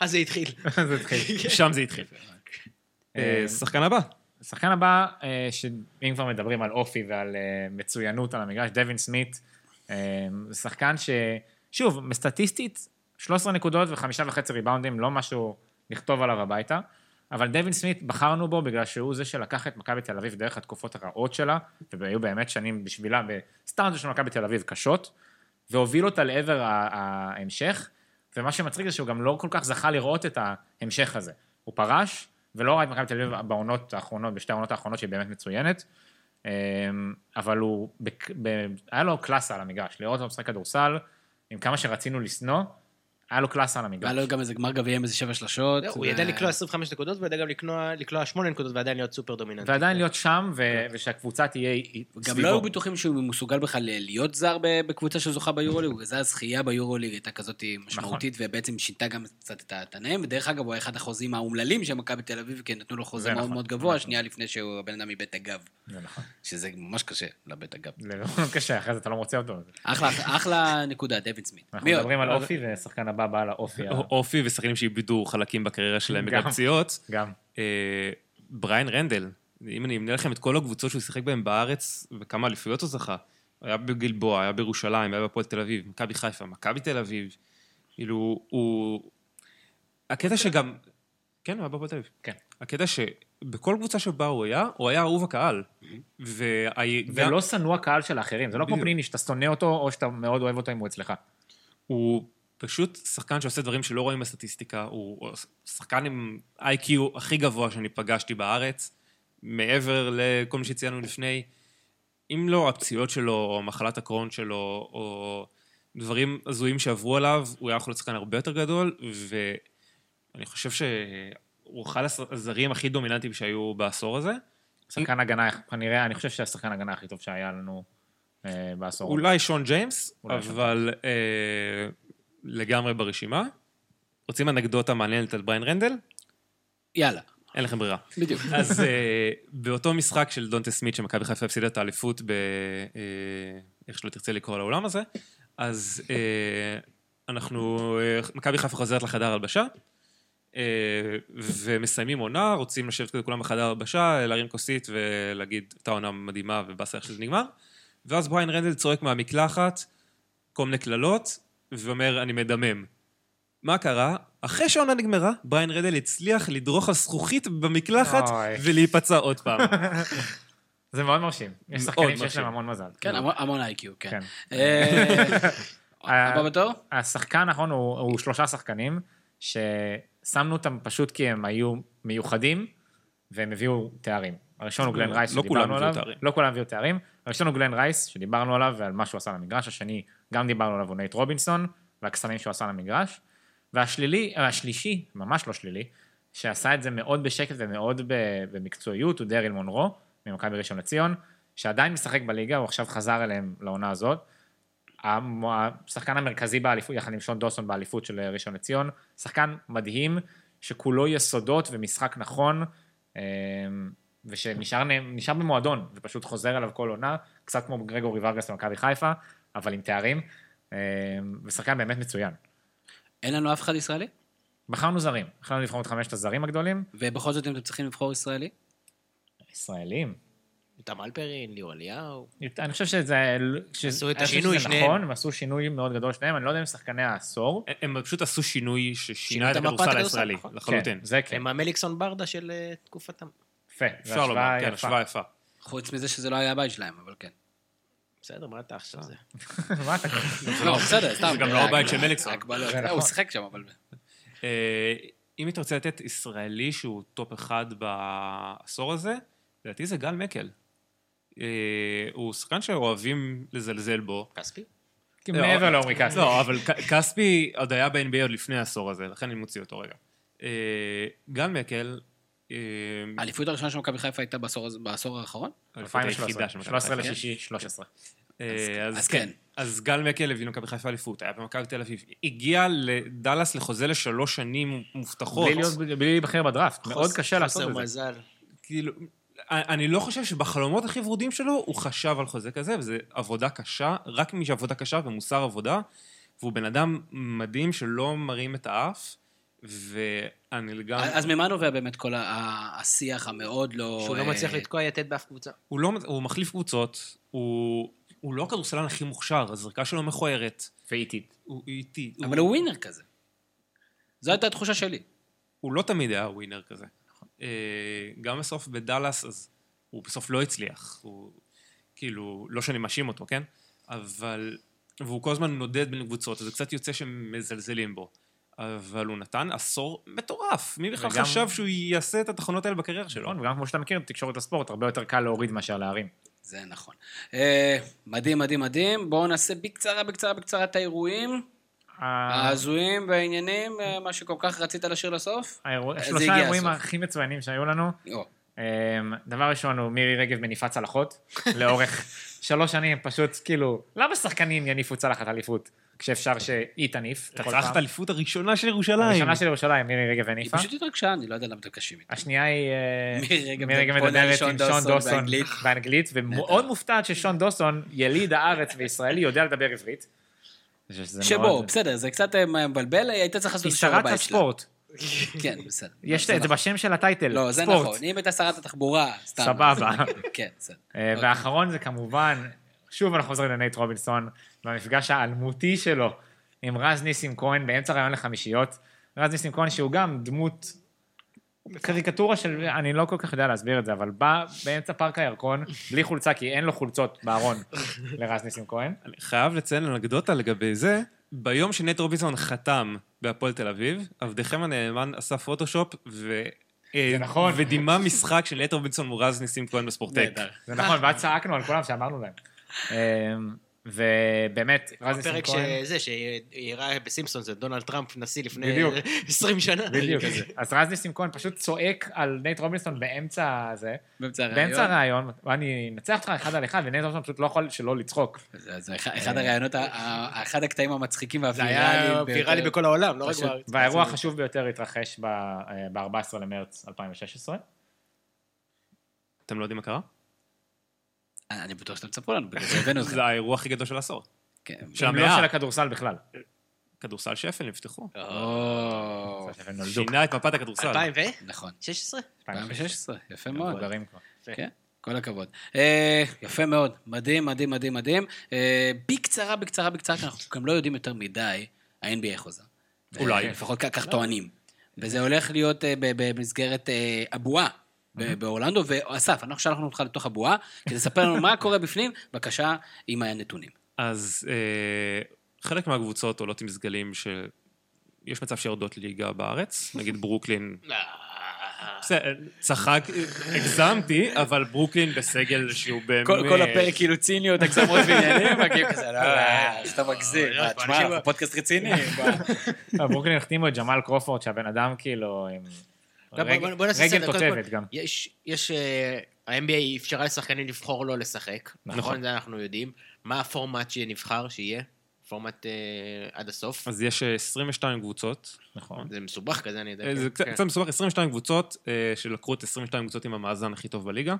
אז זה התחיל. [laughs] זה התחיל. שם זה התחיל. אה, שחקן הבא. השחקן הבא, שאם כבר מדברים על אופי ועל מצוינות על המגרש, דווין סמית, זה שחקן ששוב, סטטיסטית, 13 נקודות וחמישה וחצי ריבאונדים, לא משהו לכתוב עליו הביתה, אבל דווין סמית, בחרנו בו בגלל שהוא זה שלקח את מכבי תל אביב דרך התקופות הרעות שלה, והיו באמת שנים בשבילה בסטנדרט של מכבי תל אביב קשות, והוביל אותה לעבר ההמשך, ומה שמצחיק זה שהוא גם לא כל כך זכה לראות את ההמשך הזה. הוא פרש, ולא ראה את מכבי תל אביב בעונות האחרונות, בשתי העונות האחרונות שהיא באמת מצוינת, אמ, אבל הוא, היה לו קלאסה על המגרש, לראות אותו משחק כדורסל, עם כמה שרצינו לשנוא, היה לו קלאסה על המגרש. והיה לו גם איזה גמר גביע עם איזה שבע שלשות. הוא ידע לקלוע 25 נקודות, והוא ידע גם לקלוע- לקלוע 8 נקודות ועדיין להיות סופר דומיננטי. ועדיין להיות שם, ו- ושהקבוצה תהיה גם סביבו. לא היו בטוחים שהוא מסוגל בכלל להיות זר בקבוצה שזוכה ביורוליג, זה הזכייה ביורוליג הייתה כזאת משמעותית, נכון. ובעצם שינתה גם קצת את התנאים, ודרך אגב הוא היה אחד החוזים האומללים של מכבי תל אביב, כי נתנו לו חוזה זה מאוד נכון, מאוד גבוה, נכון. שנייה לפני שהוא הבן אדם איבד את הגב, זה נכון. שזה ממש קשה, לאבד את הגב. לא קשה, אחרי זה אתה לא מוצא אותו. אחלה, אחלה נקודה, דויד סמית. אנחנו מי עוד? מדברים על אופי, ושחקן הבא בא לאופי. ה- אופי ושחקנים שאיבדו חלקים בקריירה שלהם. בגלל פציעות. גם. אה, בריין רנדל, אם אני אמנה לכם את כל הקבוצות שהוא שיחק בהן בארץ, וכמה אליפויות הוא זכה, היה בגלבוע, היה בירושלים, היה בהפועל תל אביב, מכבי חיפה, מכבי תל אביב, כאילו, הוא... הקטע שגם... כן, הוא היה בהפועל תל אביב. כן. הקטע שבכל קבוצה שבה הוא היה, הוא היה אהוב הקהל. ולא שנוא הקהל של האחרים, זה לא כמו. פניני שאתה שונא אותו, או שאתה מאוד אוהב אותו אם הוא אצלך. הוא פשוט שחקן שעושה דברים שלא רואים בסטטיסטיקה, הוא שחקן עם איי-קיו הכי גבוה שאני פגשתי בארץ, מעבר לכל מה שציינו לפני. אם לא הפציעות שלו, או מחלת הקרון שלו, או דברים הזויים שעברו עליו, הוא היה יכול להיות שחקן הרבה יותר גדול, ואני חושב שהוא אחד הזרים הכי דומיננטיים שהיו בעשור הזה. שחקן הגנה, כנראה, אני חושב שהשחקן הגנה הכי טוב שהיה לנו אה, בעשור. אולי שון ג'יימס, אבל אה, לגמרי ברשימה. רוצים אנקדוטה מעניינת על בריין רנדל? יאללה. אין לכם ברירה. בדיוק. [laughs] אז אה, באותו משחק של דונטה סמית, שמכבי חיפה הפסידה את האליפות ב... אה, איך שלא תרצה לקרוא לאולם הזה, אז אה, אנחנו... אה, מכבי חיפה חוזרת לחדר הלבשה, אה, ומסיימים עונה, רוצים לשבת כזה כולם בחדר הלבשה, להרים כוסית ולהגיד, הייתה עונה מדהימה ובאסה איך שזה נגמר, ואז בריין רנדל צועק מהמקלחת, כל מיני קללות, ואומר, אני מדמם. מה קרה? אחרי שהעונה נגמרה, בריין רדל הצליח לדרוך על זכוכית במקלחת אוי. ולהיפצע עוד פעם. [laughs] זה מאוד מרשים. יש שחקנים שיש מרשים. להם המון מזל. כן, המון- המון איי-קיו, כן. כן. אה, [laughs] אה, הבא בתור? השחקן האחרון הוא, הוא שלושה שחקנים, ששמנו אותם פשוט כי הם היו מיוחדים, והם הביאו תארים. הראשון הוא גלן רייס, לא שדיברנו עליו. לא כולם הביאו תארים. הראשון הוא גלן רייס, שדיברנו עליו ועל מה שהוא עשה למגרש. השני, גם דיברנו עליו, הוא נייט רובינסון, והקסמים שהוא עשה למגרש. והשלילי, השלישי, ממש לא שלילי, שעשה את זה מאוד בשקט ומאוד במקצועיות, הוא דריל מונרו, ממכבי ראשון לציון, שעדיין משחק בליגה, הוא עכשיו חזר אליהם לעונה הזאת. השחקן המרכזי באליפות, יחד עם שון דוסון באליפות של ראשון לציון, שחקן מדהים, שכולו יסודות ומשחק נכון, אה, ושנשאר נשאר במועדון, ופשוט חוזר אליו כל עונה, קצת כמו גרגורי ורגס במכבי חיפה, אבל עם תארים, אה, ושחקן באמת מצוין. אין לנו אף אחד ישראלי? בחרנו זרים, החלטנו לבחור את חמשת הזרים הגדולים, ובכל זאת אתם צריכים לבחור ישראלי? ישראלים. תם אלפרין, ליאור אליהו. אני חושב שזה... עשו את השינוי, שניהם. נכון, הם עשו שינוי מאוד גדול שניהם, אני לא יודע אם שחקני העשור. הם פשוט עשו שינוי ששינה את הכדורסל, הישראלי, נכון. לחלוטין. כן, זה כן, הם המליקסון ברדה של אה, תקופתם. יפה. אפשר לומר, כן. השוואה יפה. חוץ מזה שזה לא היה הבית שלהם, אבל כן. בסדר, מה אתה עכשיו זה? [laughs] מה אתה [laughs] לא, בסדר, סתם. זה גם לא הבית של מליקסון. אה, נכון. הוא שיחק שם, אבל... אה, אם היית רוצה לתת ישראלי שהוא טופ אחד בעשור הזה, לדעתי זה גל מקל. אה, הוא שחקן שאוהבים לזלזל בו. כספי? כי מעבר לעומרי כספי. לא, אבל כספי עוד היה ב-NBA עוד לפני העשור הזה, לכן אני מוציא אותו רגע. גל מקל, האליפות הראשונה של מכבי חיפה הייתה בעשור האחרון? האליפות היחידה של מכבי 13 חיפה. לשישי, 13. אה, אז כן. אז גל מקל הביא למכבי חיפה אליפות, היה במכבי תל אביב. הגיע לדאלאס לחוזה לשלוש שנים מובטחות. בלי להיבחר בדראפט, מאוד קשה לעשות חוסר את זה. מזל. כאילו, אני לא חושב שבחלומות הכי ורודים שלו הוא חשב על חוזה כזה, וזו עבודה קשה, רק מי שעבודה קשה ומוסר עבודה, והוא בן אדם מדהים שלא מרים את האף, ואני גם... אז ממה נובע באמת כל השיח המאוד לא... שהוא לא אה, מצליח לתקוע יתד באף קבוצה. הוא לא, הוא מחליף קבוצות, הוא, הוא לא הכדורסלן הכי מוכשר, הזריקה שלו מכוערת, ואיטית. הוא איטי, אבל הוא ווינר כזה. זו הייתה התחושה שלי. הוא לא תמיד היה ווינר כזה. אה, גם בסוף בדאלאס, אז הוא בסוף לא הצליח. הוא, כאילו, לא שאני מאשים אותו, כן? אבל... והוא כל הזמן נודד בין קבוצות, אז זה קצת יוצא שמזלזלים בו. אבל הוא נתן עשור מטורף. מי בכלל וגם- חשב שהוא יעשה את התחנות האלה בקריירה שלו? נכון, וגם כמו שאתה מכיר, תקשורת הספורט, הרבה יותר קל להוריד מאשר להרים. זה נכון. אה, מדהים, מדהים, מדהים. בואו נעשה בקצרה, בקצרה, בקצרה את האירועים אה, ההזויים והעניינים, אה, מה שכל כך רצית לשיר לסוף. זה שלושה האירועים. הכי מצוינים שהיו לנו. אמ, דבר ראשון הוא מירי רגב מניפת צלחות, לאורך [laughs] שלוש שנים, פשוט כאילו, למה שחקנים יניפו צלחת אליפות, כשאפשר שהיא תניף? רצחת פעם? האליפות הראשונה של ירושלים. הראשונה של ירושלים, מירי רגב היא הניפה. פשוט התרגשה, אני לא יודע למה אתם קשים איתה. השנייה היא... אה, [laughs] מירי רגב מדברת עם שון דוסון באנגלית. ומאוד מופתעת ששון דוסון, יליד הארץ וישראלי, יודע לדבר עברית. שבו, בסדר, זה קצת אה, מבלבל, היא הייתה צריכה לעשות היא את שיעורי שרת בית שלה. הספורט. כן, בסדר. [laughs] יש את זה נכון. בשם של הטייטל, לא, זה. נכון. אם הייתה שרת התחבורה, סתם. סבבה. [laughs] כן, בסדר. אה, והאחרון זה כמובן, שוב אנחנו חוזרים לנייט רובינסון, במפגש האלמותי שלו עם רז ניסים כהן באמצע רעיון לחמישיות. רז ניסים כהן שהוא גם דמות, קריקטורה של, אני לא כל כך יודע להסביר את זה, אבל בא באמצע פארק הירקון, בלי חולצה, כי אין לו חולצות בארון [laughs] לרז ניסים כהן. אני חייב לציין אנקדוטה לגבי זה. ביום שנט רובינסון חתם בהפועל תל אביב, עבדכם הנאמן עשה פוטושופ ו... זה נכון. ודימה משחק של נט רובינסון מול רז ניסים כהן בספורטק. זה נכון, ואז צעקנו על כולם שאמרנו להם. [laughs] אה, ובאמת, רז ניסים הפרק. שזה, שהראה בסימפסון, זה דונלד טראמפ נשיא לפני בדיוק. [laughs] 20 שנה. בדיוק. אז רז ניסים כהן פשוט צועק על נייט רובינסון באמצע הזה, באמצע הרעיון. באמצע הרעיון, ואני אנצח אותך אחד על אחד, ונייט רובינסון פשוט לא יכול שלא לצחוק. זה זה אחד- אחד הראיונות, ה- ה- אחד הקטעים המצחיקים זה היה והוויראליים. ויראלי. בכל העולם, לא רק. בארץ. והאירוע החשוב ביותר התרחש ב-14 למרץ 2016. אתם לא יודעים מה קרה? אני בטוח שאתם תספרו לנו, בגלל זה הבאנו אתכם. זה האירוע הכי גדול של העשור. כן. של לא המאה. של הכדורסל בכלל. כדורסל שפל נפתחו. שינה את מפת הכדורסל. 2016? נכון. 2016. 2016, יפה מאוד. מבוגרים כבר. כן, כל הכבוד. אה, יפה מאוד, מדהים, מדהים, מדהים, מדהים. אה, בקצרה, בקצרה, בקצרה, כי אנחנו גם לא יודעים יותר מדי, ה-NBA חוזר. אולי. אה, לפחות כך טוענים. וזה הולך להיות במסגרת הבועה. ב- באורלנדו, ואסף, אנחנו שלחנו אותך לתוך הבועה, כדי לספר לנו מה קורה בפנים, בבקשה, עם הנתונים. אז אה, חלק מהקבוצות עולות עם סגלים שיש מצב שיורדות ליגה בארץ, נגיד ברוקלין, [laughs] בסדר, צחק, הגזמתי, אבל ברוקלין בסגל שהוא באמת... כל כל הפרק כאילו ציניות, הגזמות ועניינים, מגיעים כזה, לא, איך אתה מגזים. לא, תשמע, אנחנו פודקאסט רציני. [laughs] ברוקלין החתימו את ג'מאל קרופורד, שהבן אדם כאילו בוא- בוא- בוא רגל סדר, כל, תותבת גם. יש, יש, אה, ה-NBA אפשרה לשחקנים לבחור לא לשחק, נכון. נכון? זה אנחנו יודעים. מה הפורמט שנבחר שיהיה? פורמט אה, עד הסוף? אז יש אה, 22 קבוצות, נכון. זה מסובך כזה, אני יודע. אה, זה קצת כן. קצת מסובך, 22 קבוצות אה, שלקחו את 22 קבוצות עם המאזן הכי טוב בליגה.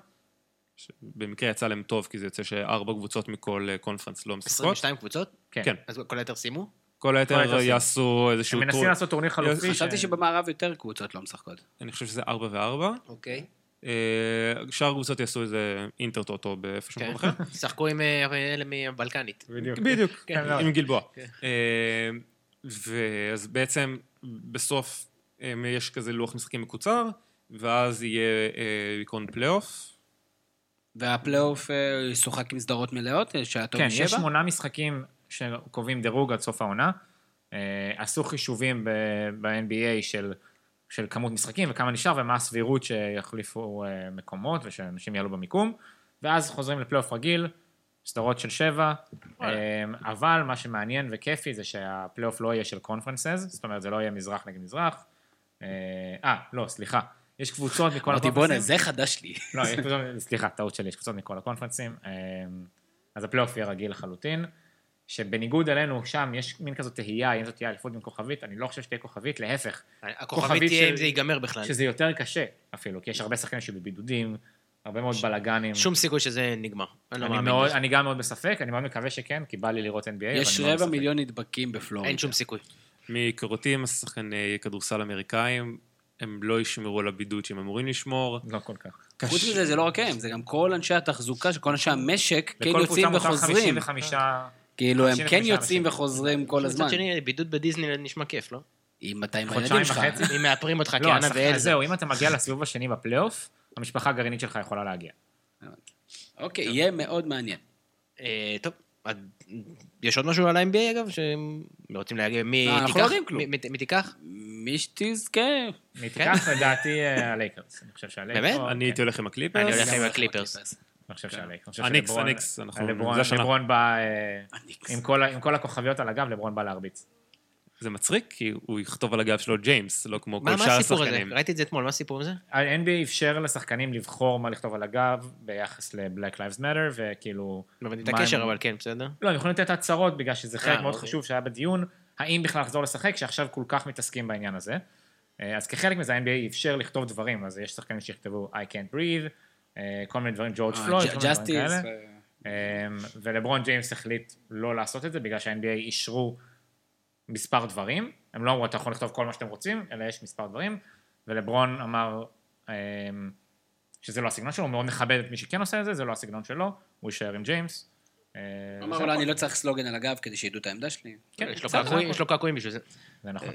במקרה יצא להם טוב, כי זה יוצא שארבע קבוצות מכל אה, קונפרנס לא משחקות. 22 קבוצות? כן. כן. אז כל היתר סיימו? כל היתר. יעשו איזשהו הם מנסים לעשות טורניר חלופי. חשבתי שבמערב יותר קבוצות לא משחקות. אני חושב שזה ארבע וארבע. אוקיי. אה, שאר הקבוצות יעשו איזה אינטר טוטו באיפשהו כן. מקום אחר. [laughs] שחקו עם אה, אלה מהבלקנית. בדיוק. בדיוק, כן, לא. עם גלבוע. כן. אה, ואז בעצם בסוף אה, יש כזה לוח משחקים מקוצר, ואז יהיה אה, עיקרון פלייאוף. והפלייאוף אה, ישוחק עם סדרות מלאות, אה, שהיה טוב כן, משבע? יש שמונה משחקים שקובעים דירוג עד סוף העונה. אה, עשו חישובים ב-NBA של, של כמות משחקים וכמה נשאר ומה הסבירות שיחליפו אה, מקומות ושאנשים יעלו במיקום, ואז חוזרים לפלייאוף רגיל, סדרות של שבע, אה, אבל מה שמעניין וכיפי זה שהפלייאוף לא יהיה של קונפרנסס, זאת אומרת זה לא יהיה מזרח נגד מזרח. אה, לא, סליחה. יש קבוצות מכל אמרתי, בואנה, הקונפרנסים. זה חדש לי. לא, יש קבוצות, סליחה, טעות שלי, יש קבוצות מכל הקונפרנסים. אז הפלייאוף יהיה רגיל לחלוטין, שבניגוד אלינו, שם יש מין כזאת תהייה, אם זאת תהיה אליפות עם כוכבית, אני לא חושב שתהיה כוכבית, להפך, הכוכבית תהיה אם זה ייגמר בכלל. שזה יותר קשה אפילו, כי יש הרבה שחקנים שבבידודים, הרבה מאוד בלאגנים. שום סיכוי שזה נגמר. אני לא אני, מאוד. אני גם מאוד בספק, אני מאוד מקווה שכן, כי בא לי לראות NBA, יש רבע. מיליון נדבקים בפלורידה. אין שום סיכוי. מהיכרותי עם השחקני כדורסל אמריקאים, הם לא ישמרו על הבידוד שהם אמורים לשמור. לא כל כך. חוץ מזה, זה לא רק הם, זה גם כל אנשי התחזוקה, כל אנשי המשק, כן לכל יוצאים קבוצה מותר וחוזרים. 55... כאילו, הם 55 כן יוצאים אנשים. וחוזרים כל הזמן. מצד שני, בידוד בדיסנילנד נשמע כיף, לא? עם 200 חודשיים הילדים שלך. וחצי. אם מאפרים אותך לא, כאנה ואלזה. זהו, אם אתה מגיע לסיבוב השני בפלייאוף, המשפחה הגרעינית שלך יכולה להגיע. אוקיי, יהיה מאוד מעניין. אה, טוב, יש עוד משהו על ה-NBA אגב? שהם רוצים להגיד מי לא, אנחנו תיקח? לא יודעים כלום. מי- תיקח? מי שתזכה, מי תיקח, לדעתי, אה, הלייקרס. אני חושב שהלייקרס... באמת? או- אני. הייתי הולך עם הקליפרס. אני הולך עם הקליפרס. אני חושב. אני חושב הניקס, שלברון- הניקס, אנחנו- לברון- בא... אה. עם כל הכוכביות על הגב, לברון בא להרביץ. זה מצחיק, כי הוא יכתוב על הגב שלו ג'יימס, לא כמו כל מה שאר הסיפור הזה? השחקנים. ראיתי את זה אתמול, מה הסיפור הזה? ה-NBA אפשר לשחקנים לבחור מה לכתוב על הגב ביחס ל-Black Lives Matter, וכאילו... לא הבנתי את הקשר, הם- אבל כן, בסדר. לא, הם יכולים לתת הצהרות בגלל שזה חלק אה, מאוד אוקיי. חשוב שהיה בדיון, האם בכלל לחזור לשחק, שעכשיו כל כך מתעסקים בעניין הזה. אה, אז כחלק מזה ה-NBA אפשר לכתוב דברים, אז יש שחקנים שיכתבו I can't breathe, כל מיני דברים, ג'ורג' אה, פלויד, כל מיני דברים justice. כאלה. אמ, ולברון ג'יימס החליט לא לעשות את זה בגלל שה-NBA אישרו מספר דברים. הם לא אמרו, אתה יכול לכתוב כל מה שאתם רוצים, אלא יש מספר דברים. ולברון אמר אמ, שזה לא הסגנון שלו, הוא מאוד מכבד את מי שכן עושה את זה, זה לא הסגנון שלו, הוא יישאר עם ג'יימס. אה, אמר, הכל. אני לא צריך סלוגן על הגב כדי שידעו את העמדה שלי. כן, יש לו קעקועים בשביל זה. זה נכון.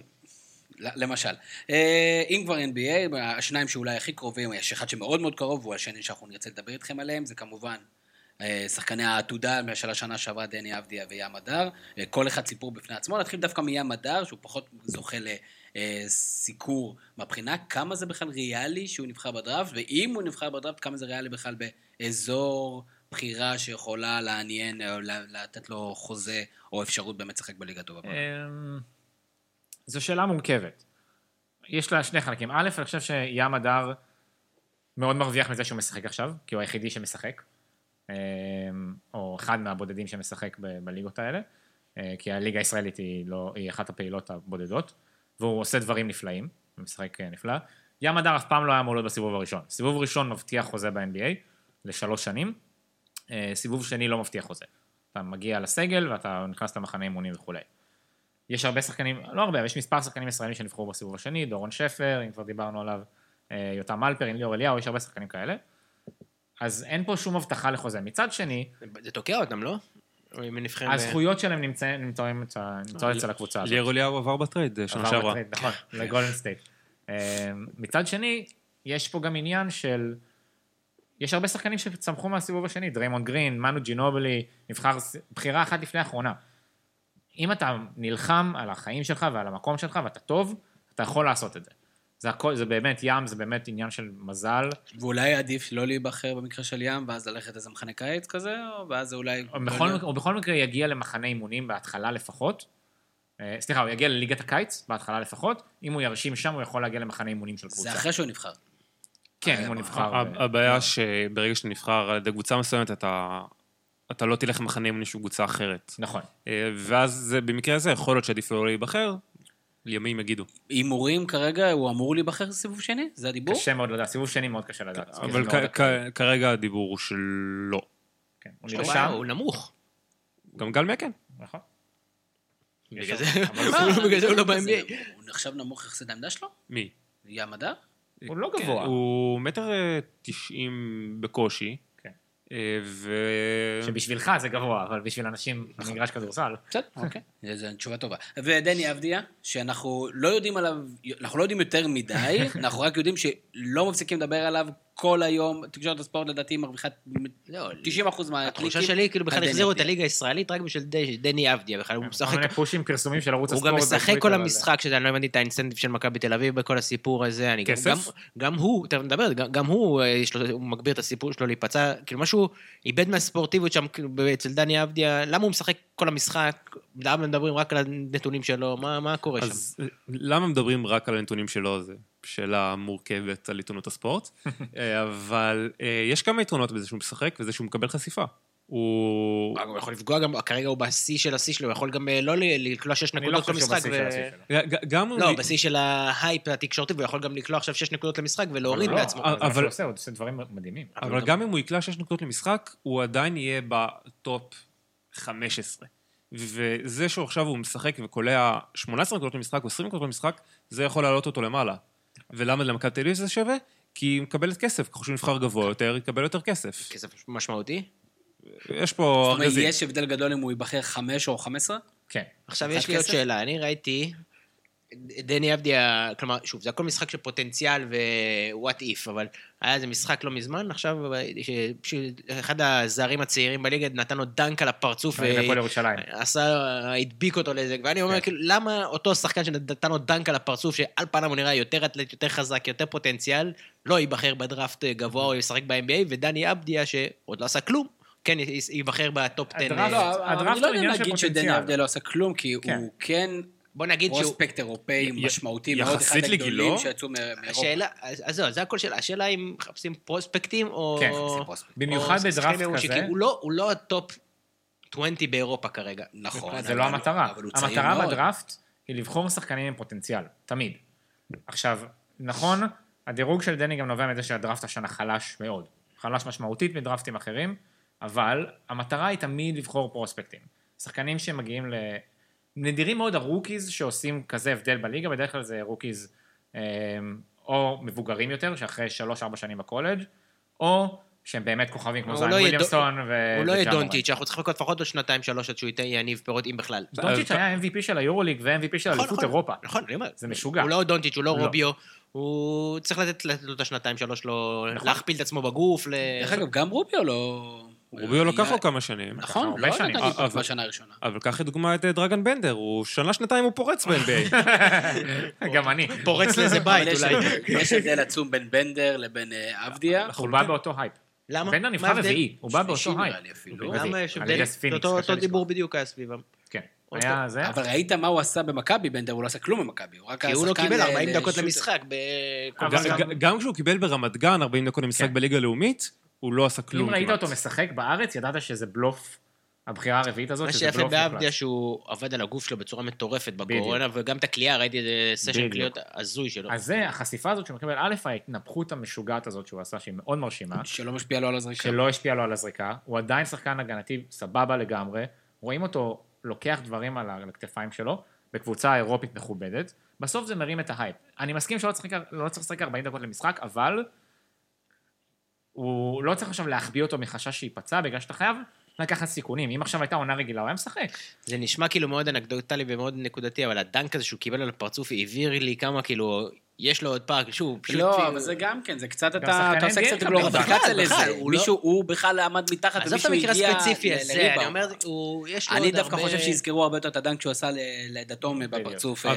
למשל. אה, אם כבר NBA, השניים שאולי הכי קרובים, יש אחד שמאוד מאוד קרוב, והוא השני שאנחנו נרצה לדבר איתכם עליהם, זה כמובן אה, שחקני העתודה של השנה שעברה, דני אבדיה וים הדר. אה, כל אחד סיפור בפני עצמו. נתחיל דווקא מים הדר, שהוא פחות זוכה לסיקור מהבחינה, כמה זה בכלל ריאלי שהוא נבחר בדראפט, ואם הוא נבחר בדראפט, כמה זה ריאלי בכלל באזור בחירה שיכולה לעניין, לתת לו חוזה, או אפשרות באמת לשחק בליגה טובה. זו שאלה מורכבת. יש לה שני חלקים. א', אני חושב ים הדר מאוד מרוויח מזה שהוא משחק עכשיו, כי הוא היחידי שמשחק, אמ, או אחד מהבודדים שמשחק ב- בליגות האלה, אה, כי הליגה הישראלית היא, לא, היא אחת הפעילות הבודדות, והוא עושה דברים נפלאים, הוא משחק אה, נפלא. ים הדר אף פעם לא היה אמור להיות בסיבוב הראשון. סיבוב ראשון מבטיח חוזה ב-NBA לשלוש שנים, אה, סיבוב שני לא מבטיח חוזה. אתה מגיע לסגל ואתה נכנס למחנה אימונים וכולי. יש הרבה שחקנים, לא הרבה, אבל יש מספר שחקנים ישראלים שנבחרו בסיבוב השני, דורון שפר, אם כבר דיברנו עליו, אה, יותם מלפרין, ליאור אליהו, יש הרבה שחקנים כאלה. אז אין פה שום הבטחה לחוזה. מצד שני, זה תוקע אותם, לא? הזכויות שלהם נמצא- נמצאות אצל הקבוצה הזאת. ליאור אליהו עבר בטרייד אה, שנה עבר שעברה. בטרייד, נכון, לגולדן סטייט. אה, מצד שני, יש פה גם עניין של... יש הרבה שחקנים שצמחו מהסיבוב השני, דריימונד גרין, מנו ג'ינובלי, נבחר בחירה אחת לפני האחרונה. אם אתה נלחם על החיים שלך ועל המקום שלך ואתה טוב, אתה יכול לעשות את זה. זה הכל, זה באמת ים, זה באמת עניין של מזל. ואולי עדיף לא להיבחר במקרה של ים, ואז ללכת איזה מחנה קיץ כזה, או ואז זה אולי... הוא בכל, מקרה- הוא בכל מקרה יגיע למחנה אימונים בהתחלה לפחות. אה, סליחה, הוא יגיע לליגת הקיץ בהתחלה לפחות. אם הוא ירשים שם, הוא יכול להגיע למחנה אימונים של קבוצה. זה אחרי שהוא נבחר. כן, אם הוא נבחר. ה- ב- הבעיה שברגע שאתה נבחר על ידי קבוצה מסוימת, אתה אתה לא תלך למחנה אימונים של קבוצה אחרת. נכון. אה, ואז זה, במקרה הזה יכול להיות שעדיף לו לא להיבחר, ימים יגידו. הימורים כרגע, הוא אמור להיבחר לסיבוב שני? זה הדיבור? קשה מאוד לדעת, סיבוב שני מאוד קשה לדעת. אבל מאוד כ- הקרוב. כ- כרגע הדיבור הוא שלא. כן, הוא נרשם, הוא נמוך. גם גל מקן. נכון. בגלל [laughs] זה הוא לא ב-NBA. הוא נחשב נמוך יחסית לעמדה שלו? מי? ים הדר? הוא לא כן, גבוה. הוא מטר אה, תשעים בקושי. אה, ו... שבשבילך זה גבוה, אבל בשביל אנשים במגרש כדורסל. בסדר, אוקיי. זו תשובה טובה. ודני אבדיה, שאנחנו לא יודעים עליו, אנחנו לא יודעים יותר מדי, [laughs] אנחנו רק יודעים שלא מפסיקים לדבר עליו כל היום. תקשורת הספורט לדעתי מרוויחה לא, 90% מהקליקים. התחושה שלי, כאילו בכלל החזירו את. הליגה הישראלית רק בשביל דני אבדיה, בכלל הוא כל משחק... מיני פושים, פרסומים של ערוץ הוא הספורט. גם משחק כל המשחק, שזה, אני לא הבנתי את האינסנטיב של מכבי תל אביב בכל הסיפור הזה. כסף? גם- גם הוא, תכף נדבר, גם- הוא, אה, יש לו- הוא מגביר את הסיפור שלו להיפצע, כאילו משהו איבד מהספורטיביות שם כאילו, אצל דני אבדיה, למה הוא משחק כל המשחק? למה מדברים רק על הנתונים שלו? מה מה קורה שם? אז אה, למה מדברים רק על הנתונים שלו? שאלה מורכבת על עיתונות הספורט. [laughs] אה, אבל אה, יש כמה יתרונות בזה שהוא משחק וזה שהוא מקבל חשיפה. הוא... הוא יכול לפגוע גם, כרגע הוא בשיא של השיא שלו, הוא יכול גם אה, לא לקלוע שש אני לא נקודות כל חושב שהוא משחק. בשיא של השיא שלו. לא, בשיא של ההייפ התקשורתי, והוא יכול גם לקלוע עכשיו שש נקודות למשחק ולהוריד לא, מעצמו. אבל- הוא עושה דברים מדהימים. אבל גם אם הוא יקלע 6 נקודות למשחק, הוא עדיין יהיה בטופ 15. וזה שהוא עכשיו הוא משחק וקולע 18 נקודות למשחק או 20 נקודות למשחק, זה יכול להעלות אותו למעלה. ולמה למכבי תל אביב זה שווה? כי היא מקבלת כסף, ככל שהוא נבחר גבוה יותר, יקבל יותר כסף. כסף משמעותי. יש פה זאת אומרת, ארגזים. יש הבדל גדול אם הוא ייבחר 5 או 15? כן. עכשיו יש לי עוד? שאלה, אני ראיתי, דני אבדיה, כלומר, שוב, זה הכל משחק של פוטנציאל ו-what if, אבל היה איזה משחק לא מזמן, עכשיו שאחד הזרים הצעירים בליגה נתן לו דנק על הפרצוף. עשה, הדביק אותו לזה, ואני אומר, כן. כאילו, למה אותו שחקן שנתן לו דנק על הפרצוף, שעל פניו הוא נראה יותר אתלט, יותר חזק, יותר פוטנציאל, לא ייבחר בדראפט גבוה או ישחק ב-NBA, ודני אבדיה, שעוד לא עשה כלום, כן ייבחר בטופ 10. הדראפט- אה, לא, הדראפט אני לא יודע להגיד שדני פוטנציאל. אבדיה לא עשה כלום, כי כן. הוא כן בוא נגיד שהוא... פרוספקט אירופאי משמעותי מאוד, אחד יחסית הגדולים לגילו, שיצאו מאירופה. השאלה, אז אז זהו, זה הכל שאלה. השאלה אם מחפשים פרוספקטים או... כן, מחפשים פרוספקט. במיוחד בדראפט. כזה, הוא לא- הוא לא הטופ 20 באירופה כרגע. נכון. זה לא המטרה. המטרה. בדראפט היא לבחור שחקנים עם פוטנציאל, תמיד. עכשיו, נכון, הדירוג של דני גם נובע מזה שהדראפט השנה חלש מאוד. חלש משמעותית מדראפטים אחרים, אבל המטרה היא תמיד לבחור פרוספקטים. שחקנים שמגיעים ל... נדירים מאוד ה rookies שעושים כזה הבדל בליגה, בדרך כלל זה rookies אה, או מבוגרים יותר, שאחרי 3-4 שנים בקולג', או שהם באמת כוכבים כמו זיין לא וויליאמסון ו... הוא לא יהיה. דונצ'יץ', אנחנו צריכים לחכות לפחות עוד שנתיים, שלוש, עד שהוא ייתן- יניב פירות, אם בכלל. דונצ'יץ' היה MVP של היורוליג ו-MVP של נכון, אליפות נכון. אירופה. נכון, אני אומר. זה משוגע. הוא לא דונצ'יץ', הוא לא לא. רוביו. הוא צריך לתת לו את השנתיים, שלוש, לו... נכון. להכפיל את עצמו בגוף. דרך אגב, גם רוביו לא... רוביו לקח היה- לו כמה שנים. נכון, לא שנים. נתן לי אבל- בשנה הראשונה. אבל קח לדוגמה את אה, דרגן בנדר, הוא שנה-שנתיים הוא פורץ ב-NBA. [laughs] [laughs] גם אני. פורץ לאיזה בית יש- אולי. יש הבדל עצום בין בנדר לבין אה, אבדיה. הוא בא באותו הייפ. למה? בנדר מה נבחר? רביעי, הוא בא באותו הייפ. למה. יש הבדל? אותו- דיבור. בדיוק היה סביבם. כן. היה זה. אבל ראית מה הוא עשה במכבי, בנדר, הוא לא עשה כלום במכבי. הוא רק כי היה הוא לא קיבל ל- 40 דקות לשוטר. למשחק. גם כשהוא קיבל ברמת גן 40 דקות למשחק כן. בליגה הלאומית, הוא לא עשה כלום אם ראית כמעט. אותו משחק בארץ, ידעת שזה בלוף, הבחירה הרביעית הזאת, מה שזה שיפה בלוף בעבדיה מוחלט. שהוא עבד על הגוף שלו בצורה מטורפת בקורונה, וגם את הקליעה, ראיתי איזה סשן. קליעות הזוי שלו. אז זה, החשיפה הזאת שהוא מקבל, א', ההתנפחות המשוגעת הזאת שהוא עשה, שהיא מאוד מרשימה, שלא משפיע לו על הזריקה. שלא השפיע לו על הזריקה, הוא עדיין שחקן הגנתי סבבה לגמרי, רואים אותו לוקח דברים על הכתפיים שלו, בקבוצה אירופית מכובדת, בסוף זה מרים את ההייפ. אני מסכים שלא צריך, לא צריך לשחק 40 דקות למשחק, אבל הוא לא צריך עכשיו להחביא אותו מחשש שייפצע, בגלל שאתה חייב לקחת סיכונים. אם עכשיו הייתה עונה רגילה, הוא היה משחק. זה נשמע כאילו מאוד אנקדוטלי ומאוד נקודתי, אבל הדנק הזה שהוא קיבל על הפרצוף העביר לי כמה כאילו, יש לו עוד פער, שוב, פשוט... לא, אבל זה גם כן, זה קצת אתה אתה עושה קצת גלוריפיקציה לזה. הוא מישהו, הוא בכלל עמד מתחת עזוב את ומישהו המקרה הגיע הספציפי הזה, אני. אומר, יש לו אני עוד דווקא הרבה... חושב שיזכרו הרבה יותר את הדנק שהוא עשה לדתום בפרצוף. אה.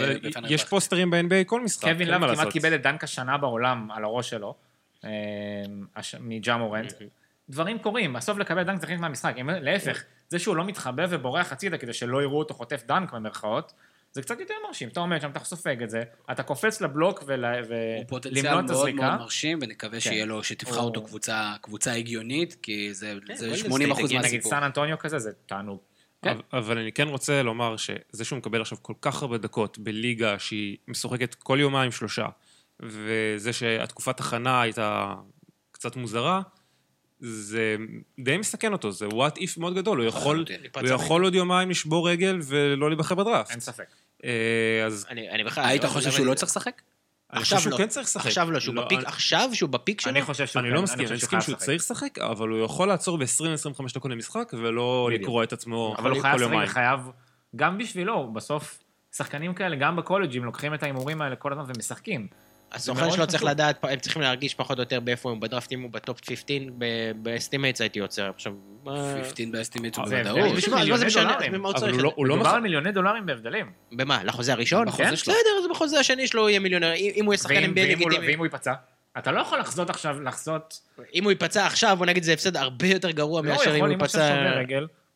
יש פוסטרים ב-NBA כל משחק, קווין לאב אין מה כמעט לעשות. קיבל את דנק השנה בעולם על הראש שלו, אה, הש- מג'ה מורנט. דברים קורים, בסוף לקבל דנק זה חלק מהמשחק. להפך, זה שהוא לא מתחבא ובורח הצידה כדי שלא יראו אותו חוטף דנק במרכאות, זה קצת יותר מרשים. אתה עומד שם, אתה סופג את זה, אתה קופץ לבלוק ול- הוא פוטנציאל ולמנוע את מאוד מאוד הזריקה. מרשים, ונקווה כן. שיהיה לו, שתבחר או- אותו קבוצה- קבוצה הגיונית, כי זה זה גולדן 80 אחוז סטייט, נגיד מהסיפור. סן אנטוניו כזה, זה תענוג. כן. אבל- אבל אני כן רוצה לומר שזה שהוא מקבל עכשיו כל כך הרבה דקות בליגה שהיא משוחקת כל יומיים שלושה, וזה שהתקופת הכנה הייתה קצת מוזרה, זה די מסכן אותו, זה what if מאוד גדול, הוא יכול. הוא יכול עוד יומיים לשבור רגל ולא להיבחר בדראפט. אין ספק. אה, אז אני, אני בכלל... היית לא- חושב שהוא לא צריך לשחק? אני עכשיו חושב שהוא לא. כן צריך לשחק. עכשיו לא, שהוא לא, בפיק, עכשיו שהוא בפיק שלו? אני חושב שהוא אני כן, לא מסכים, אני מסכים חייב שהוא. צריך לשחק, אבל הוא יכול לעצור ב-20-25 דקות למשחק ולא. לקרוע את עצמו אבל הוא כל חייב לשחק יומיים. וחייב, גם בשבילו, בסוף, שחקנים כאלה, גם בקולג'ים, לוקחים את ההימורים האלה כל הזמן ומשחקים. הסוכן שלו צריך. לדעת, הם צריכים להרגיש פחות או יותר באיפה הוא בדראפט, אם הוא בטופ 15, ב estimates הייתי עוצר. עכשיו, מה... 15 ב estimate זה בוודאות. אז מה זה הוא אבל? הוא לא- הוא לא מדובר על מיליוני דולרים בהבדלים. במה? לחוזה הראשון? בחוזה שלו. בסדר, אז בחוזה השני שלו הוא יהיה מיליונר. אם הוא יהיה שחקן NBA הוא לא- לגיטימי. ואם הוא ייפצע? אתה לא יכול לחזות עכשיו, לחזות... אם הוא ייפצע עכשיו, בוא נגיד זה הפסד הרבה יותר גרוע לא, הוא מאשר אם יכול, הוא ייפצע...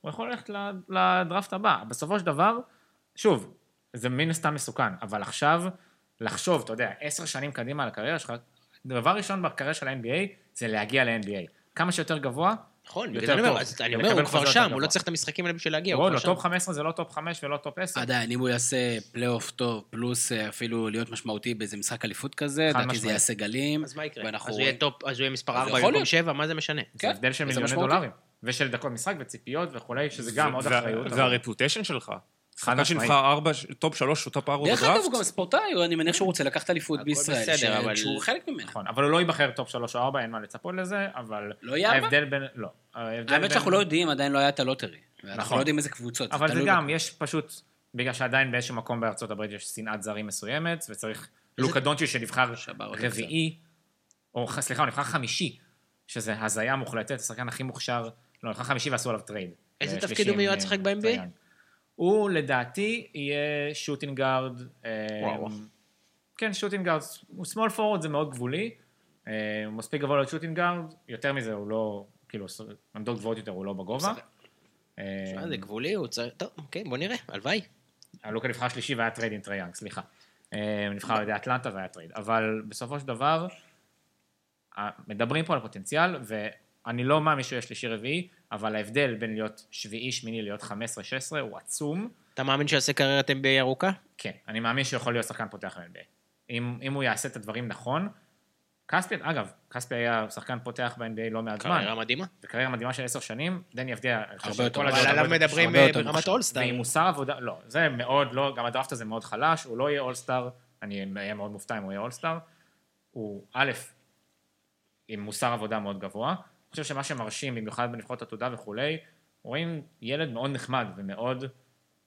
הוא יכול ללכת לדראפט הבא. בסופו של דבר, שוב, זה מן הסתם מסוכן, אבל עכשיו, לחשוב, אתה יודע, עשר שנים קדימה על הקריירה שלך, דבר ראשון בקריירה של ה-NBA זה להגיע ל-NBA. כמה שיותר גבוה, נכון, יותר זה אני אומר, טוב. אני אומר, הוא כבר שם, הוא לא. צריך את המשחקים האלה בשביל להגיע, הוא לא, כבר לא שם. טופ 15 זה לא טופ 5 ולא טופ 10. עדיין, אם הוא יעשה פלייאוף טוב, פלוס אה, אפילו להיות משמעותי באיזה משחק אליפות כזה, לדעתי זה. יעשה גלים. אז מה יקרה? אז הוא יהיה טופ, אז הוא יהיה מספר אז 4 יכול במקום להיות. 7, מה זה משנה? זה כן, הבדל של וזה מיליוני. דולרים. ושל דקות משחק וציפיות וכולי, שזה גם עוד אחריות. וה reputation שלך. שחקן משמעית. שנבחר ארבע, טופ שלוש או טופ ארבע דרך בדראפט. אגב, הוא גם ספורטאי, אני מניח שהוא רוצה לקחת אליפות הכל בישראל, בסדר, ש- אבל- שהוא חלק ממנה. נכון, אבל הוא לא ייבחר טופ 3 או 4, אין מה לצפות לזה, אבל... לא יהיה ארבע? ההבדל בין... לא. האמת שאנחנו לא יודעים, עדיין לא היה את הלוטרי. אנחנו נכון. לא יודעים איזה קבוצות. אבל זה גם, יש פשוט, בגלל שעדיין באיזשהו מקום בארצות הברית יש שנאת זרים מסוימת, וצריך לוקה דונצ'י שנבחר רביעי, או סליחה, הוא נבחר חמישי, שזה הזיה מוחלטת, השחקן הכי מוכשר, לא, נבחר חמישי ועשו עליו טרייד. איזה לשלישי תפקיד הוא מיועד אה, לשחק ב-NBA? הוא לדעתי יהיה shooting guard. וואו. כן, shooting guard, הוא small forward זה מאוד גבולי, אה, הוא מספיק גבוה להיות shooting guard, יותר מזה הוא לא, כאילו, עמדות גבוהות יותר הוא לא בגובה. אה, שמע, זה גבולי, הוא צריך... טוב, אוקיי, בוא נראה, הלוואי. הלוקה נבחר שלישי והיה טרייד עם טריי יאנג, סליחה. אה, נבחר על ידי אטלנטה והיה טרייד. אבל בסופו של דבר, אה, מדברים פה על פוטנציאל, ואני לא מאמין שהוא יהיה שלישי רביעי, אבל ההבדל בין להיות שביעי, שמיני להיות 15-16 הוא עצום. אתה מאמין שיעשה קריירת NBA ארוכה? כן, אני מאמין שהוא יכול להיות שחקן פותח ב-NBA. אם, אם הוא יעשה את הדברים נכון, כספי, אגב, כספי היה שחקן פותח ב-NBA לא מעט זמן. קריירה מדהימה. וקריירה מדהימה של עשר שנים, דני אבדיה, אני הרבה יותר אבל עליו מדברים ברמת. אולסטאר. ועם מוסר עבודה, לא, זה מאוד לא, גם הדראפט הזה מאוד חלש, הוא לא יהיה אולסטאר, אני אהיה מאוד מופתע אם הוא יהיה אולסטאר. הוא א', עם מוסר עבודה מאוד גבוה. אני חושב שמה שמרשים, במיוחד בנבחרות עתודה וכולי, רואים ילד מאוד נחמד ומאוד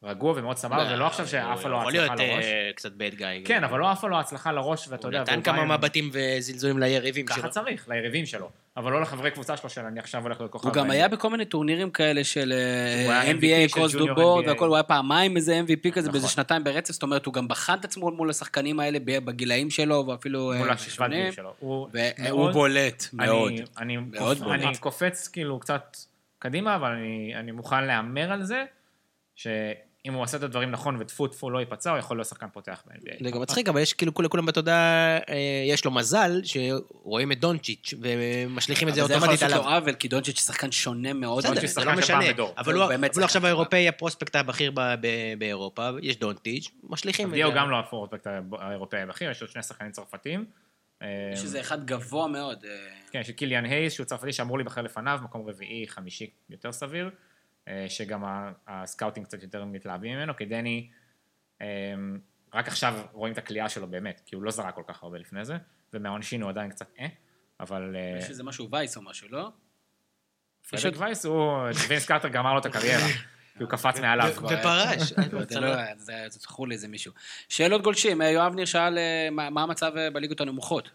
רגוע ומאוד סבבה, ולא עכשיו שעפה לו יכול להיות הצלחה לראש. אה, קצת bad guy. כן, אבל לא עפה לו הצלחה לראש, ואתה הוא יודע... נתן והוא כמה מבטים וזלזולים ליריבים שלו. ככה צריך, ליריבים שלו. אבל לא לחברי קבוצה שלו, של אני עכשיו הולך להיות כוכב. הוא גם היה בכל מיני טורנירים כאלה של NBA, קרוס דובורד NBA. והכל, הוא היה פעמיים איזה MVP כזה באיזה נכון. שנתיים ברצף, זאת אומרת, הוא גם בחן את עצמו מול השחקנים האלה בגילאים שלו, ואפילו... מול אה, גיל שונים. שלו. הוא והוא בולט מאוד. אני, קופץ כאילו קצת קדימה, אבל אני מוכן להמר על זה, שאם הוא עושה את הדברים נכון וטפו טפו לא ייפצע, הוא יכול להיות שחקן פותח ב-NBA. זה גם מצחיק, אבל יש כאילו כול- לכולם בתודעה, אה, יש לו מזל שרואים את דונצ'יץ' ומשליכים את זה אבל זה יכול אוטומטית לעשות עליו. לו עוול, כי דונצ'יץ' שחקן שונה מאוד. בסדר, דונצ'יץ' זה לא של משנה. אבל הוא הוא הוא עכשיו. האירופאי הפרוספקט הבכיר ב- ב- באירופה, יש דונטיץ', משליכים את זה. גם לא הפורטבקט האירופאי הבכיר, יש עוד שני שחקנים צרפתים. יש איזה אחד גבוה מאוד. אה, כן, יש את קיליאן הייס, שהוא צרפתי שאמור להיבחר לפניו, מקום רביעי, חמישי יותר סביר, אה, שגם ה- הסקאוטים קצת יותר מתלהבים ממנו, כי דני, אה, רק עכשיו רואים את הכלייה שלו באמת, כי הוא לא זרק כל כך הרבה לפני זה, ומהעונשין הוא עדיין קצת אה, אבל אה, יש איזה משהו וייס או משהו, לא? פרדק וייס הוא, וינס קארטר גמר לו את הקריירה, כי הוא קפץ מעליו. ו- ופרש. [laughs] זה לא, זכור לי איזה מישהו. שאלות גולשים, אה, יואב ניר שאל אה, מה המצב אה, בליגות הנמוכות.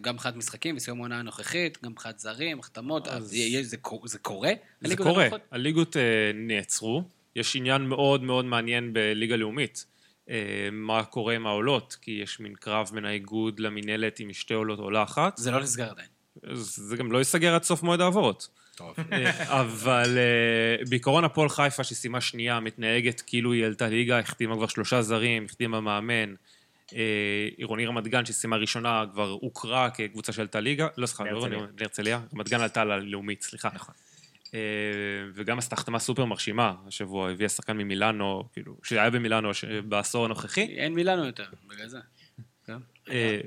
גם מבחינת משחקים וסיום העונה הנוכחית, גם מבחינת זרים, החתמות, אז יש- זה זה קורה? זה הליגות קורה? הליגות אה, נעצרו, יש עניין מאוד מאוד מעניין בליגה לאומית, אה, מה קורה עם העולות, כי יש מין קרב בין האיגוד למינהלת עם שתי עולות עולה אחת, זה לא נסגר עדיין. זה גם לא ייסגר עד סוף מועד העברות. טוב. אה, אבל בעיקרון הפועל חיפה שסיימה שנייה מתנהגת כאילו היא עלתה ליגה, החתימה כבר שלושה זרים, החתימה מאמן. אה, עירוני רמת גן שסיימה ראשונה כבר הוכרה כקבוצה שעלתה ליגה, לא סליחה, לא. עירוני- להרצליה, רמת גן עלתה ללאומית, סליחה. נכון. אה, וגם עשתה החתמה סופר מרשימה השבוע, הביאה שחקן ממילאנו, כאילו, שהיה במילאנו בעשור הנוכחי. אין מילאנו יותר, בגלל זה. כן. אה,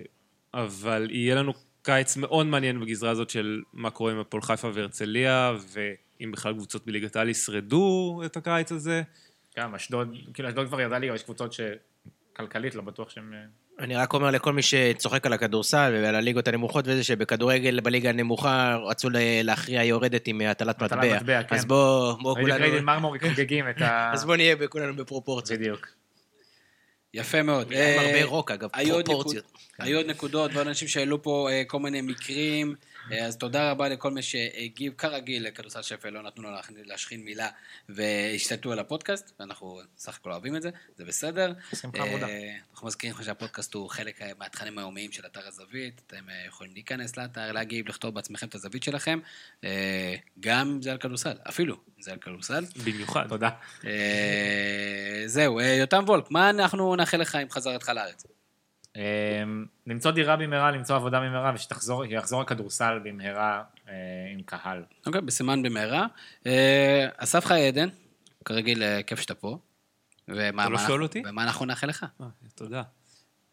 אבל יהיה לנו קיץ מאוד מעניין בגזרה הזאת של מה קורה עם הפועל חיפה והרצליה, ואם בכלל קבוצות בליגת העל ישרדו את הקיץ הזה. גם אשדוד, כאילו אשדוד כבר ירדה ליגה, יש קבוצות שכלכלית לא בטוח שהן... אה, אני רק אומר לכל מי שצוחק על הכדורסל ועל הליגות הנמוכות וזה, שבכדורגל בליגה הנמוכה רצו להכריע יורדת עם הטלת הטלת מטבע. מטבע, כן. אז בוא, בוא כולנו... ריידן מרמוריק חוגגים את [laughs] ה... אז בוא נהיה כולנו בפרופורציות. בדיוק. יפה מאוד. עם אה, הרבה רוק, אגב, פרופורציות. היו עוד נקודות ועוד אנשים שהעלו פה אה, כל מיני מקרים, אה, אז תודה רבה לכל מי שהגיב, כרגיל, לכדורסל שפל, לא נתנו לו להשחין מילה והשתלטו על הפודקאסט, ואנחנו סך הכל אוהבים את זה, זה בסדר. אה, אנחנו מזכירים לך שהפודקאסט הוא חלק אה, מהתכנים היומיים של אתר הזווית, אתם אה, יכולים להיכנס לאתר, להגיב, לכתוב בעצמכם את הזווית שלכם, אה, גם זה על כדורסל, אפילו זה על כדורסל. במיוחד. תודה. אה, זהו, אה, יותם וולק, מה אנחנו נאחל לך עם חזרתך לארץ? אמ, למצוא דירה במהרה, למצוא עבודה במהרה, ושתחזור, שיחזור הכדורסל במהרה אה, עם קהל. אוקיי, בסימן במהרה. אה, אסף חיי עדן, כרגיל, אה, כיף שאתה פה. אתה לא שואל אותי? ומה אנחנו נאחל לך? תודה.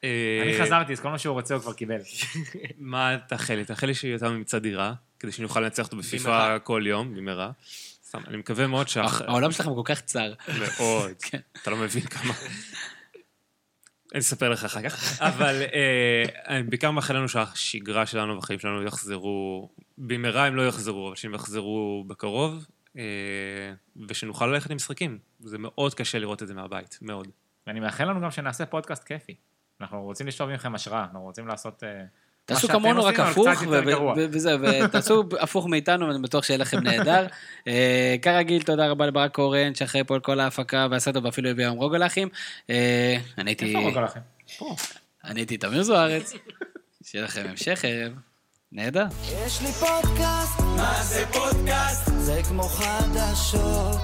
אני חזרתי, אז כל מה שהוא רוצה הוא כבר קיבל. [laughs] מה תאחל לי? תאחל לי שיותם ימצא דירה, כדי שנוכל לנצח אותו בפיפא. כל יום, במהרה. סתם, אני מקווה מאוד שאח... העולם שלכם כל כך צר. מאוד. [laughs] כן. אתה לא מבין כמה... אני אספר לך אחר כך. [laughs] אבל אה, אני בעיקר מאחל לנו שהשגרה שלנו והחיים שלנו יחזרו, במהרה הם לא יחזרו, אבל שהם יחזרו בקרוב, אה, ושנוכל ללכת למשחקים. זה מאוד קשה לראות את זה מהבית, מאוד. ואני מאחל לנו גם שנעשה פודקאסט כיפי. אנחנו רוצים לשאוב מכם השראה, אנחנו רוצים לעשות... אה, תעשו כמונו, רק הפוך, וזהו, ותעשו [laughs] הפוך מאיתנו, ואני בטוח שיהיה לכם נהדר. אה, כרגיל, תודה רבה לברק קורן, שאחראי פה על כל ההפקה והסדר, ואפילו הביא היום רוגלחים. אה, אני הייתי... איפה רוגע לכם? אני הייתי תמיר זוארץ. שיהיה לכם המשך ערב. נהדר. יש לי פודקאסט, מה זה פודקאסט? זה כמו חדשות.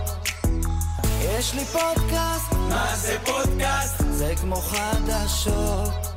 יש לי פודקאסט, מה זה פודקאסט? זה כמו חדשות.